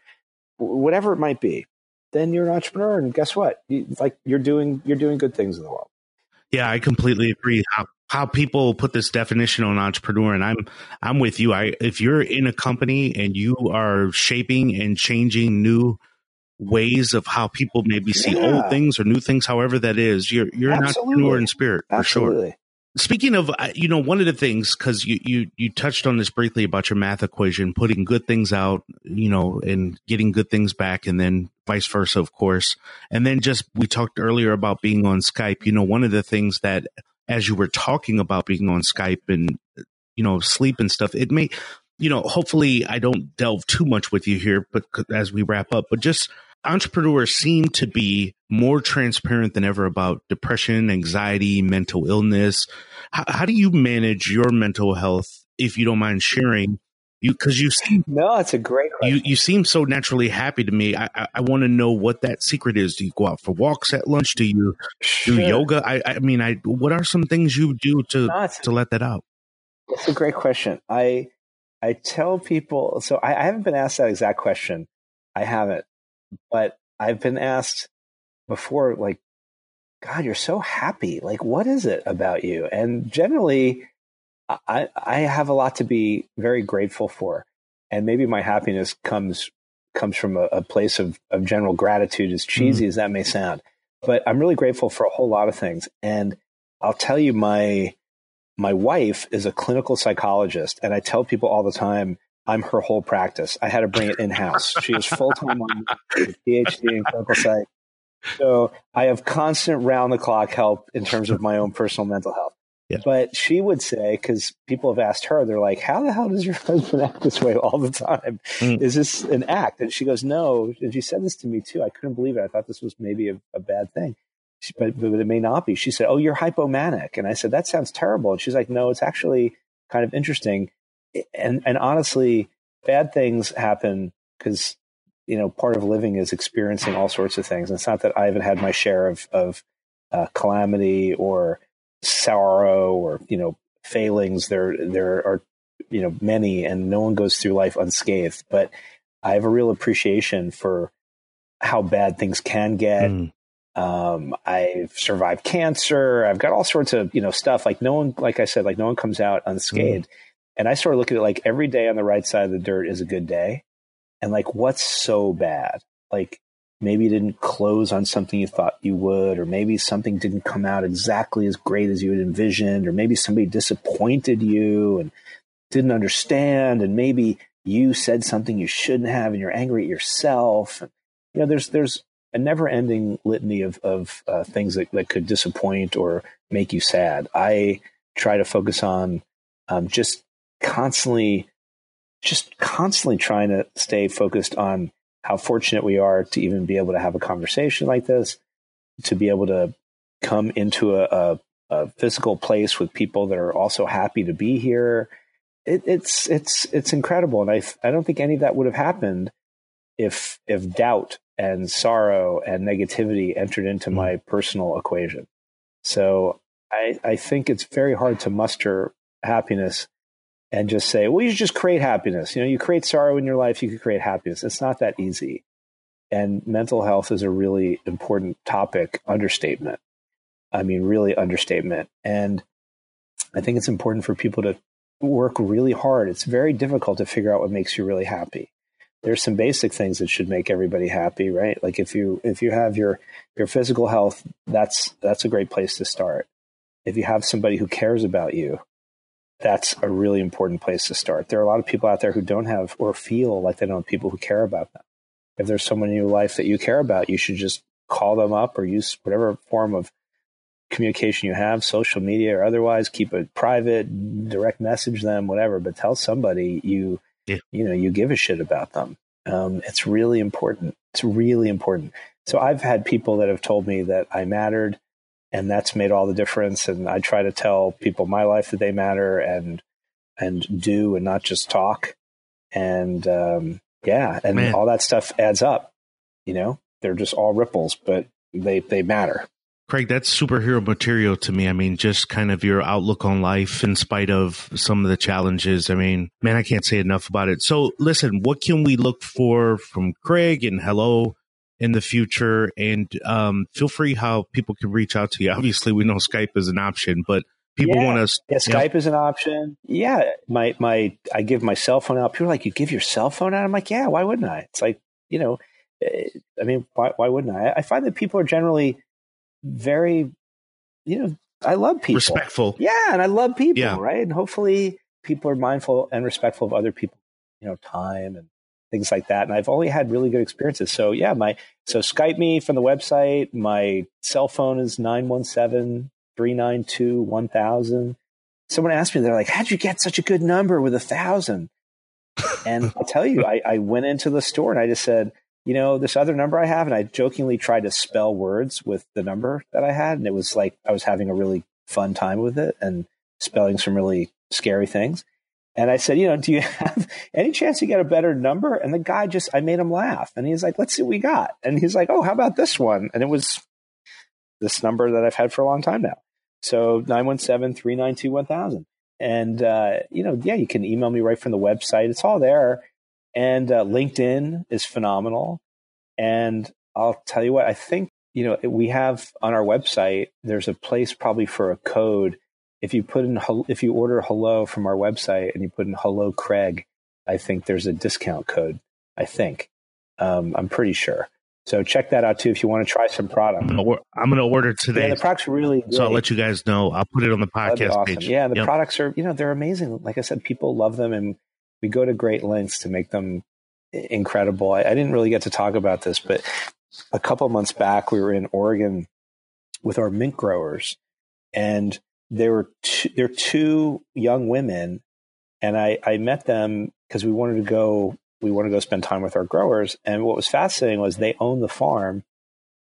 whatever it might be, then you're an entrepreneur. And guess what? Like you're doing, you're doing good things in the world. Yeah, I completely agree. How how people put this definition on entrepreneur, and I'm I'm with you. I if you're in a company and you are shaping and changing new ways of how people maybe see Yeah. old things or new things, however that is, you're you're an entrepreneur in spirit for sure. Speaking of, uh, you know, one of the things because you you you touched on this briefly about your math equation, putting good things out, you know, and getting good things back, and then vice versa, of course. And then just we talked earlier about being on Skype. You know, one of the things that as you were talking about being on Skype and you know sleep and stuff, it may, you know, hopefully I don't delve too much with you here, but as we wrap up, but just entrepreneurs seem to be more transparent than ever about depression, anxiety, mental illness. How, how do you manage your mental health, if you don't mind sharing? You because you seem No, it's a great question. you you seem so naturally happy to me. I I, I want to know what that secret is. Do you go out for walks at lunch? Do you do yoga? I I mean, I what are some things you do to No, to let that out? It's a great question. I I tell people so I, I haven't been asked that exact question. I haven't, but I've been asked before, like, God, you're so happy. Like, what is it about you? And generally, I I have a lot to be very grateful for, and maybe my happiness comes comes from a, a place of of general gratitude, as mm-hmm. cheesy as that may sound. But I'm really grateful for a whole lot of things, and I'll tell you my my wife is a clinical psychologist, and I tell people all the time I'm her whole practice. I had to bring it in house. she is full time on PhD in clinical psych. So I have constant round the clock help in terms of my own personal mental health. Yeah. But she would say, because people have asked her, they're like, "How the hell does your husband act this way all the time? Mm. Is this an act?" And she goes, "No." And she said this to me too. I couldn't believe it. I thought this was maybe a, a bad thing she, but, but it may not be. She said, "Oh, you're hypomanic," and I said, "That sounds terrible." And she's like, "No, it's actually kind of interesting." And and honestly, bad things happen because you know part of living is experiencing all sorts of things. And it's not that I haven't had my share of of uh, calamity or sorrow or you know failings. There there are you know many, and no one goes through life unscathed. But I have a real appreciation for how bad things can get Mm. um, I've survived cancer. I've got all sorts of, you know, stuff like no one, like I said, like no one comes out unscathed. And I sort of look at it like every day on the right side of the dirt is a good day. And like, what's so bad? Like maybe you didn't close on something you thought you would, or maybe something didn't come out exactly as great as you had envisioned, or maybe somebody disappointed you and didn't understand. And maybe you said something you shouldn't have and you're angry at yourself. And, you know, there's, there's, a never ending litany of, of uh, things that, that could disappoint or make you sad. I try to focus on um, just constantly, just constantly trying to stay focused on how fortunate we are to even be able to have a conversation like this, to be able to come into a, a, a physical place with people that are also happy to be here. It, it's it's it's incredible, and I I don't think any of that would have happened if if doubt and sorrow and negativity entered into hmm. my personal equation. So I I think it's very hard to muster happiness and just say, well, you just create happiness. You know, you create sorrow in your life, you could create happiness. It's not that easy. And mental health is a really important topic, understatement. I mean, really understatement. And I think it's important for people to work really hard. It's very difficult to figure out what makes you really happy. There's some basic things that should make everybody happy, right? Like if you if you have your your physical health, that's that's a great place to start. If you have somebody who cares about you, that's a really important place to start. There are a lot of people out there who don't have or feel like they don't have people who care about them. If there's someone in your life that you care about, you should just call them up or use whatever form of communication you have, social media or otherwise, keep it private, direct message them, whatever, but tell somebody you, yeah. you know, you give a shit about them. Um, it's really important. It's really important. So I've had people that have told me that I mattered and that's made all the difference. And I try to tell people my life that they matter and, and do and not just talk. And, um, yeah, and Man. all that stuff adds up, you know, they're just all ripples, but they, they matter. Craig, that's superhero material to me. I mean, just kind of your outlook on life in spite of some of the challenges. I mean, man, I can't say enough about it. So listen, what can we look for from Craig and hello in the future? And um, feel free how people can reach out to you. Obviously, we know Skype is an option, but people yeah. want to. Yeah, Skype know. is an option. Yeah, my my I give my cell phone out. People are like, you give your cell phone out? I'm like, yeah, why wouldn't I? It's like, you know, eh, I mean, why why wouldn't I? I find that people are generally very, you know, I love people. Respectful. Yeah, and I love people, yeah. right? And hopefully people are mindful and respectful of other people, you know, time and things like that. And I've only had really good experiences. So yeah, my so Skype me from the website. My cell phone is 917-392-1000. Someone asked me, they're like, how'd you get such a good number with a thousand? And I'll tell you, I, I went into the store and I just said, you know, this other number I have, and I jokingly tried to spell words with the number that I had, and it was like I was having a really fun time with it and spelling some really scary things. And I said, you know, do you have any chance to get a better number? And the guy just, I made him laugh, and he's like, let's see what we got. And he's like, oh, how about this one? And it was this number that I've had for a long time now. So 917 392 1000. And, uh, you know, yeah, you can email me right from the website. It's all there. And uh, LinkedIn is phenomenal. And I'll tell you what, I think, you know, we have on our website, there's a place probably for a code. If you put in, if you order hello from our website and you put in hello, Craig, I think there's a discount code. I think. Um, I'm pretty sure. So check that out too if you want to try some product. I'm going to order today. Yeah, the product's really. So I'll let you guys know. I'll put it on the podcast awesome. page. Yeah, the yep. products are, you know, they're amazing. Like I said, people love them and we go to great lengths to make them incredible. I, I didn't really get to talk about this, but a couple months back, we were in Oregon with our mint growers, and there were two, there were two young women, and I, I met them because we wanted to go we wanted to go spend time with our growers. And what was fascinating was they owned the farm,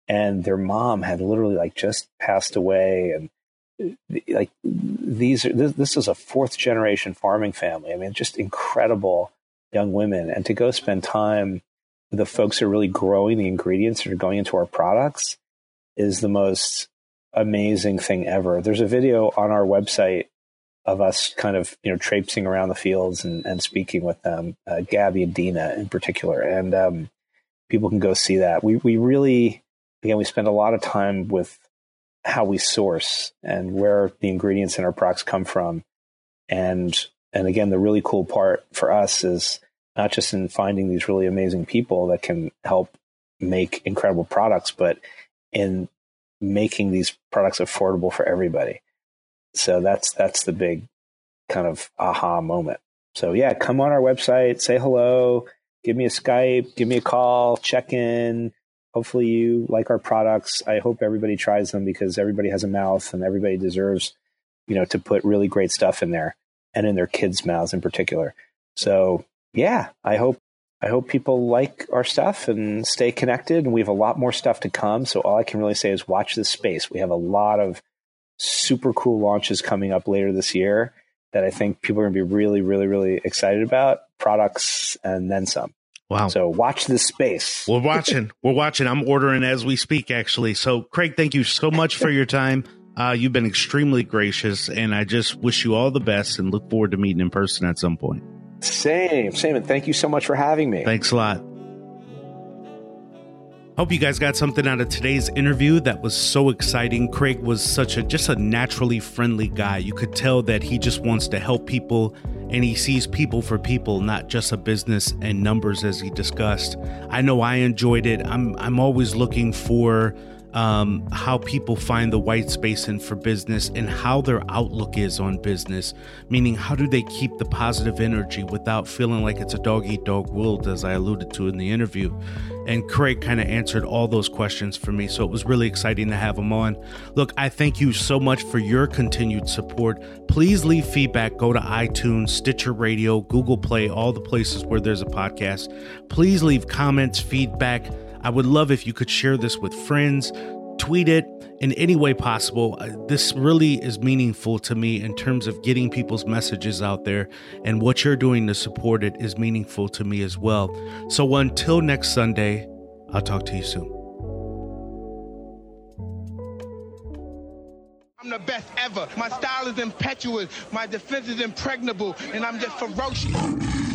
and their mom had literally like just passed away, and eh, eh, like these are this, this is a fourth generation farming family. I mean, just incredible young women, and to go spend time with the folks who are really growing the ingredients that are going into our products is the most amazing thing ever. There's a video on our website of us kind of you know traipsing around the fields and, and speaking with them, uh, Gabby and Dina in particular, and um, people can go see that. We we really again we spend a lot of time with how we source and where the ingredients in our products come from. And and again, the really cool part for us is not just in finding these really amazing people that can help make incredible products, but in making these products affordable for everybody. So that's that's the big kind of aha moment. So yeah, come on our website, say hello, give me a Skype, give me a call, check in, hopefully you like our products. I hope everybody tries them because everybody has a mouth and everybody deserves, you know, to put really great stuff in there and in their kids' mouths in particular. So yeah, I hope I hope people like our stuff and stay connected. And we have a lot more stuff to come. So all I can really say is watch this space. We have a lot of super cool launches coming up later this year that I think people are going to be really, really, really excited about. Products and then some. Wow. So watch this space. We're watching. We're watching. I'm ordering as we speak, actually. So, Craig, thank you so much for your time. Uh, you've been extremely gracious, and I just wish you all the best and look forward to meeting in person at some point. Same, same. And thank you so much for having me. Thanks a lot. Hope you guys got something out of today's interview that was so exciting. Craig was such a just a naturally friendly guy. You could tell that he just wants to help people and he sees people for people, not just a business and numbers as he discussed. I know I enjoyed it. I'm I'm always looking for um, how people find the white space in for business and how their outlook is on business, meaning how do they keep the positive energy without feeling like it's a dog eat dog world, as I alluded to in the interview. And Craig kind of answered all those questions for me. So it was really exciting to have him on. Look, I thank you so much for your continued support. Please leave feedback. Go to iTunes, Stitcher Radio, Google Play, all the places where there's a podcast. Please leave comments, feedback. I would love if you could share this with friends, tweet it in any way possible. Uh, This really is meaningful to me in terms of getting people's messages out there, and what you're doing to support it is meaningful to me as well. So until next Sunday, I'll talk to you soon. I'm the best ever. My style is impetuous. My defense is impregnable, and I'm just ferocious.